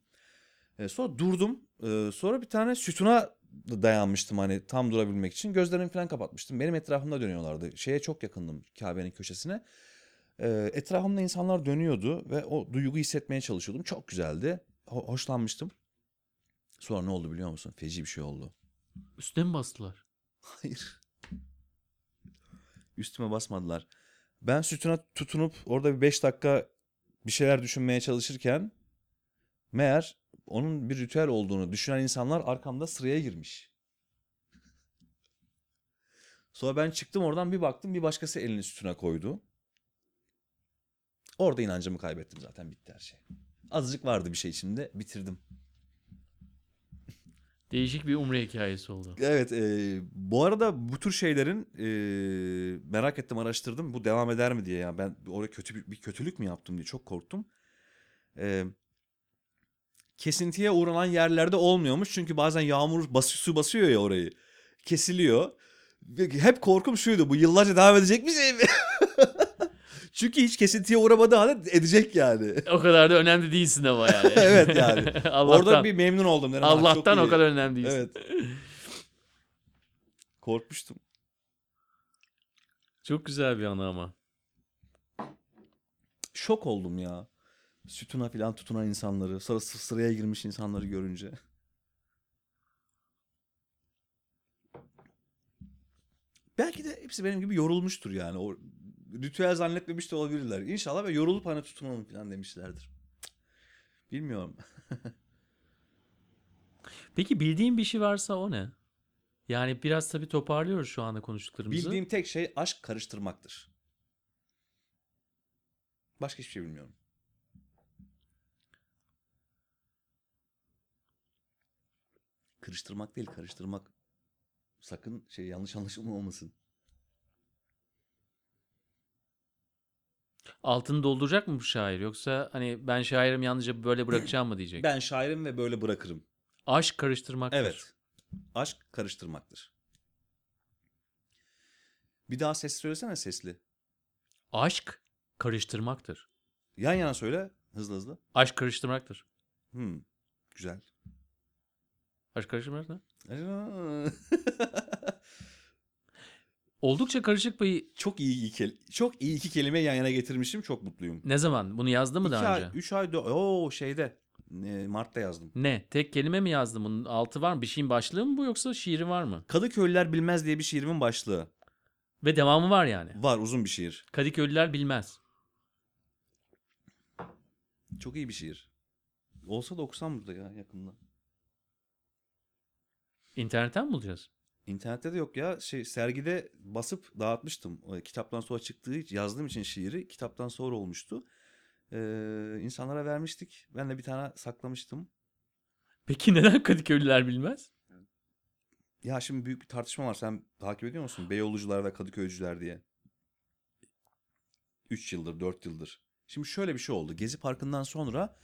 E, sonra durdum. E, sonra bir tane sütuna dayanmıştım hani tam durabilmek için. Gözlerimi falan kapatmıştım. Benim etrafımda dönüyorlardı. Şeye çok yakındım Kabe'nin köşesine. E, etrafımda insanlar dönüyordu ve o duyguyu hissetmeye çalışıyordum. Çok güzeldi. Ho- hoşlanmıştım. Sonra ne oldu biliyor musun? Feci bir şey oldu. Üstüne mi bastılar? Hayır. Üstüme basmadılar. Ben sütuna tutunup orada bir 5 dakika bir şeyler düşünmeye çalışırken meğer onun bir ritüel olduğunu düşünen insanlar arkamda sıraya girmiş. Sonra ben çıktım oradan bir baktım bir başkası elini sütuna koydu. Orada inancımı kaybettim zaten bitti her şey. Azıcık vardı bir şey içinde bitirdim. Değişik bir umre hikayesi oldu. Evet, e, bu arada bu tür şeylerin e, merak ettim, araştırdım. Bu devam eder mi diye ya. Ben oraya kötü bir, bir kötülük mü yaptım diye çok korktum. E, kesintiye uğranan yerlerde olmuyormuş. Çünkü bazen yağmur bası, su basıyor ya orayı. Kesiliyor. Hep korkum şuydu. Bu yıllarca devam edecek bir şey mi? Çünkü hiç kesintiye uğramadığı halde edecek yani. O kadar da önemli değilsin ama yani. Evet yani. Allah'tan, Orada bir memnun oldum. Dedim, "Ah, çok Allah'tan o iyi." kadar önemli değilsin. Evet. Korkmuştum. Çok güzel bir anı ama. şok oldum ya. Sütuna falan tutunan insanları, sıra sı- sıraya girmiş insanları görünce. Belki de hepsi benim gibi yorulmuştur yani. O ritüel zannetmemiş de olabilirler. İnşallah ve yorulup hani tutunalım falan demişlerdir. Bilmiyorum. Peki bildiğin bir şey varsa o ne? Yani biraz tabii toparlıyoruz şu anda konuştuklarımızı. Bildiğim tek şey aşk karıştırmaktır. Başka hiçbir şey bilmiyorum. Kırıştırmak değil, karıştırmak. Sakın şey yanlış anlaşılma olmasın. Altını dolduracak mı bu şair yoksa hani ben şairim yalnızca böyle bırakacağım mı diyecek. Ben şairim ve böyle bırakırım. Aşk karıştırmaktır. Evet. Aşk karıştırmaktır. Bir daha ses söylesene sesli. Aşk karıştırmaktır. Yan yana söyle hızlı hızlı. Aşk karıştırmaktır. Hmm, güzel. Aşk karıştırmak ne? Oldukça karışık bir... çok iyi iki kel- çok iyi iki kelime yan yana getirmişim. Çok mutluyum. Ne zaman? Bunu yazdın mı daha önce? üç ay, dö- Oo şeyde. e, Mart'ta yazdım. Ne? Tek kelime mi yazdın? Bunun altı var mı? Bir şeyin başlığı mı bu yoksa şiiri var mı? Kadıköylüler bilmez diye bir şiirimin başlığı. Ve devamı var yani. Var uzun bir şiir. Kadıköylüler bilmez. Çok iyi bir şiir. Olsa da okusam burada ya yakında. İnternetten mi bulacağız? İnternette de yok ya. Şey sergide basıp dağıtmıştım. O Kitaptan sonra çıktığı yazdığım için şiiri kitaptan sonra olmuştu. Ee, insanlara vermiştik. Ben de bir tane saklamıştım. Peki neden Kadıköylüler bilmez? Ya şimdi büyük bir tartışma var. Sen takip ediyor musun? Beyoğlucular ve Kadıköycüler diye. 3 yıldır, 4 yıldır. Şimdi şöyle bir şey oldu. Gezi Parkı'ndan sonra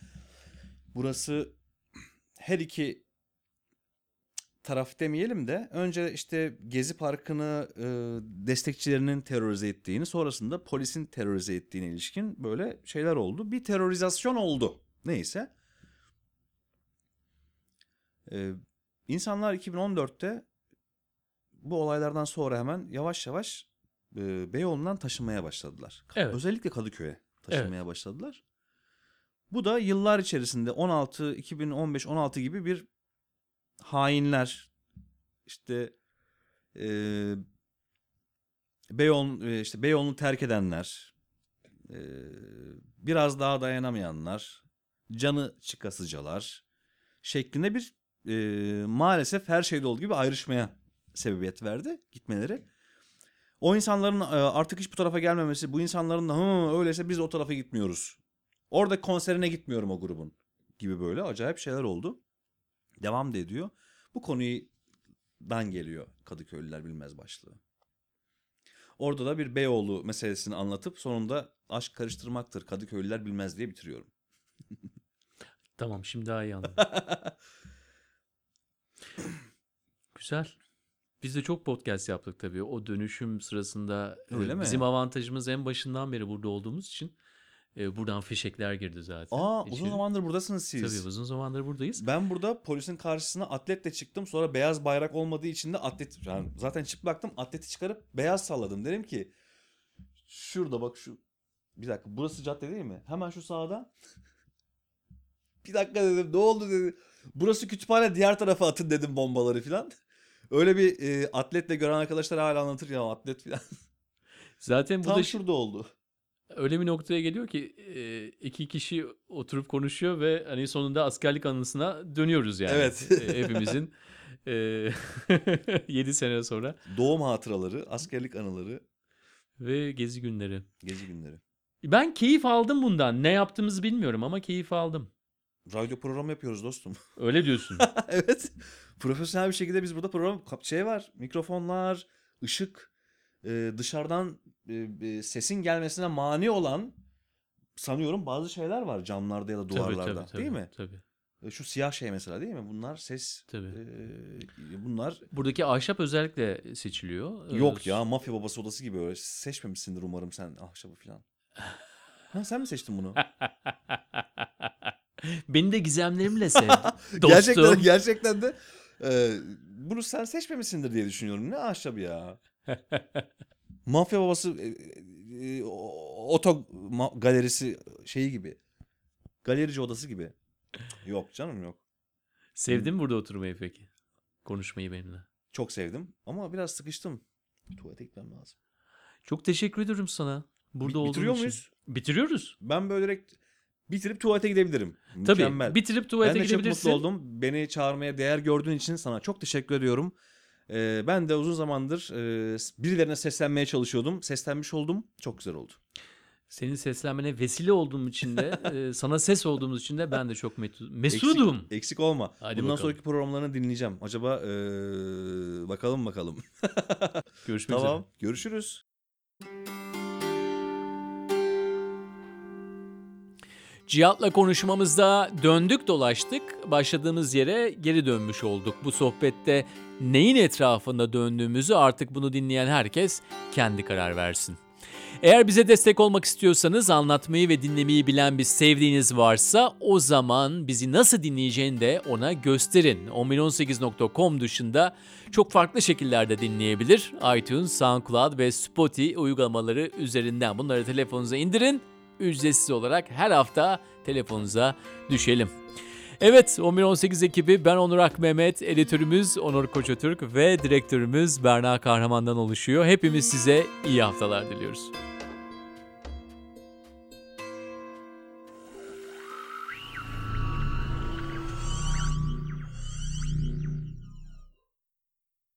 burası her iki taraf demeyelim de önce işte Gezi Parkı'nı e, destekçilerinin terörize ettiğini sonrasında polisin terörize ettiğine ilişkin böyle şeyler oldu. Bir terörizasyon oldu. Neyse. E, insanlar 2014'te bu olaylardan sonra hemen yavaş yavaş e, Beyoğlu'ndan taşınmaya başladılar. Evet. Özellikle Kadıköy'e taşınmaya başladılar. Bu da yıllar içerisinde 16 2015 16 gibi bir hainler işte e, Beyoğlu e, işte Beyoğlu'nu terk edenler e, biraz daha dayanamayanlar canı çıkasıcalar şeklinde bir e, maalesef her şeyde olduğu gibi ayrışmaya sebebiyet verdi gitmeleri. O insanların e, artık hiç bu tarafa gelmemesi, bu insanların da Hı, öyleyse biz o tarafa gitmiyoruz. Orada konserine gitmiyorum o grubun gibi böyle acayip şeyler oldu. Devam da ediyor. Bu konudan geliyor Kadıköylüler bilmez başlığı. Orada da bir Beyoğlu meselesini anlatıp sonunda aşk karıştırmaktır Kadıköylüler bilmez diye bitiriyorum. Tamam şimdi daha iyi anladım. Güzel. Biz de çok podcast yaptık tabii. O dönüşüm sırasında e, Öyle mi? bizim avantajımız en başından beri burada olduğumuz için e, buradan fişekler girdi zaten. Aa İçeri. uzun zamandır buradasınız siz. Tabii uzun zamandır buradayız. Ben burada polisin karşısına atletle çıktım. Sonra beyaz bayrak olmadığı için de atlet yani zaten çıplaktım. Atleti çıkarıp beyaz salladım. Dedim ki şurada bak şu bir dakika burası cadde değil mi? Hemen şu sağda. bir dakika dedim ne oldu dedi. Burası kütüphane diğer tarafa atın dedim bombaları filan. Öyle bir e, atletle gören arkadaşlar hala anlatır ya atlet filan. Zaten bu Tam da şurada oldu. Öyle bir noktaya geliyor ki e, iki kişi oturup konuşuyor ve hani sonunda askerlik anısına dönüyoruz yani. Evet. E, hepimizin e, 7 sene sonra Doğum hatıraları, askerlik anıları, ve gezi günleri. gezi günleri. Ben keyif aldım bundan. Ne yaptığımızı bilmiyorum ama keyif aldım. Radyo programı yapıyoruz dostum. Öyle diyorsun. evet. Profesyonel bir şekilde biz burada program şey var. Mikrofonlar, ışık, e, dışarıdan sesin gelmesine mani olan sanıyorum bazı şeyler var camlarda ya da Tabii, duvarlarda. tabii, tabii, değil mi? Tabii. E, Şu siyah şey mesela değil mi? Bunlar ses Tabii. e, bunlar Buradaki ahşap özellikle seçiliyor. Yok ya mafya babası odası gibi öyle seçmemişsindir umarım sen ahşabı falan. Ha sen mi seçtin bunu? Beni de gizemlerimle sev. Dostum. gerçekten gerçekten de e, bunu sen seçmemişsindir diye düşünüyorum. Ne ahşabı ya? Mafya babası e, e, oto ma- galerisi şeyi gibi. Galerici odası gibi. Yok canım yok. Sevdin mi burada oturmayı peki? Konuşmayı benimle. Çok sevdim ama biraz sıkıştım. Tuvalete gitmem lazım. Çok teşekkür ediyorum sana. Burada olduğun bitiriyor için. muyuz? Bitiriyoruz. Ben böyle direkt bitirip tuvalete gidebilirim. Tabii. Mükemmel. Bitirip tuvalete ben de çok gidebilirsin. mutlu oldum. Beni çağırmaya değer gördüğün için sana çok teşekkür ediyorum. Ee, ben de uzun zamandır e, birilerine seslenmeye çalışıyordum. Seslenmiş oldum. Çok güzel oldu. Senin seslenmene vesile olduğum için de, e, sana ses olduğumuz için de ben de çok mesudum. Eksik, eksik olma. Hadi Bundan bakalım. sonraki programlarını dinleyeceğim. Acaba ee, bakalım bakalım. Görüşmek üzere. tamam. Görüşürüz. Cihat'la konuşmamızda döndük dolaştık. Başladığımız yere geri dönmüş olduk. Bu sohbette neyin etrafında döndüğümüzü artık bunu dinleyen herkes kendi karar versin. Eğer bize destek olmak istiyorsanız anlatmayı ve dinlemeyi bilen bir sevdiğiniz varsa o zaman bizi nasıl dinleyeceğini de ona gösterin. 1118.com dışında çok farklı şekillerde dinleyebilir. iTunes, SoundCloud ve Spotify uygulamaları üzerinden bunları telefonunuza indirin. Ücretsiz olarak her hafta telefonunuza düşelim. Evet 1118 ekibi ben Onur Akmehmet, editörümüz Onur Koçatürk ve direktörümüz Berna Kahraman'dan oluşuyor. Hepimiz size iyi haftalar diliyoruz.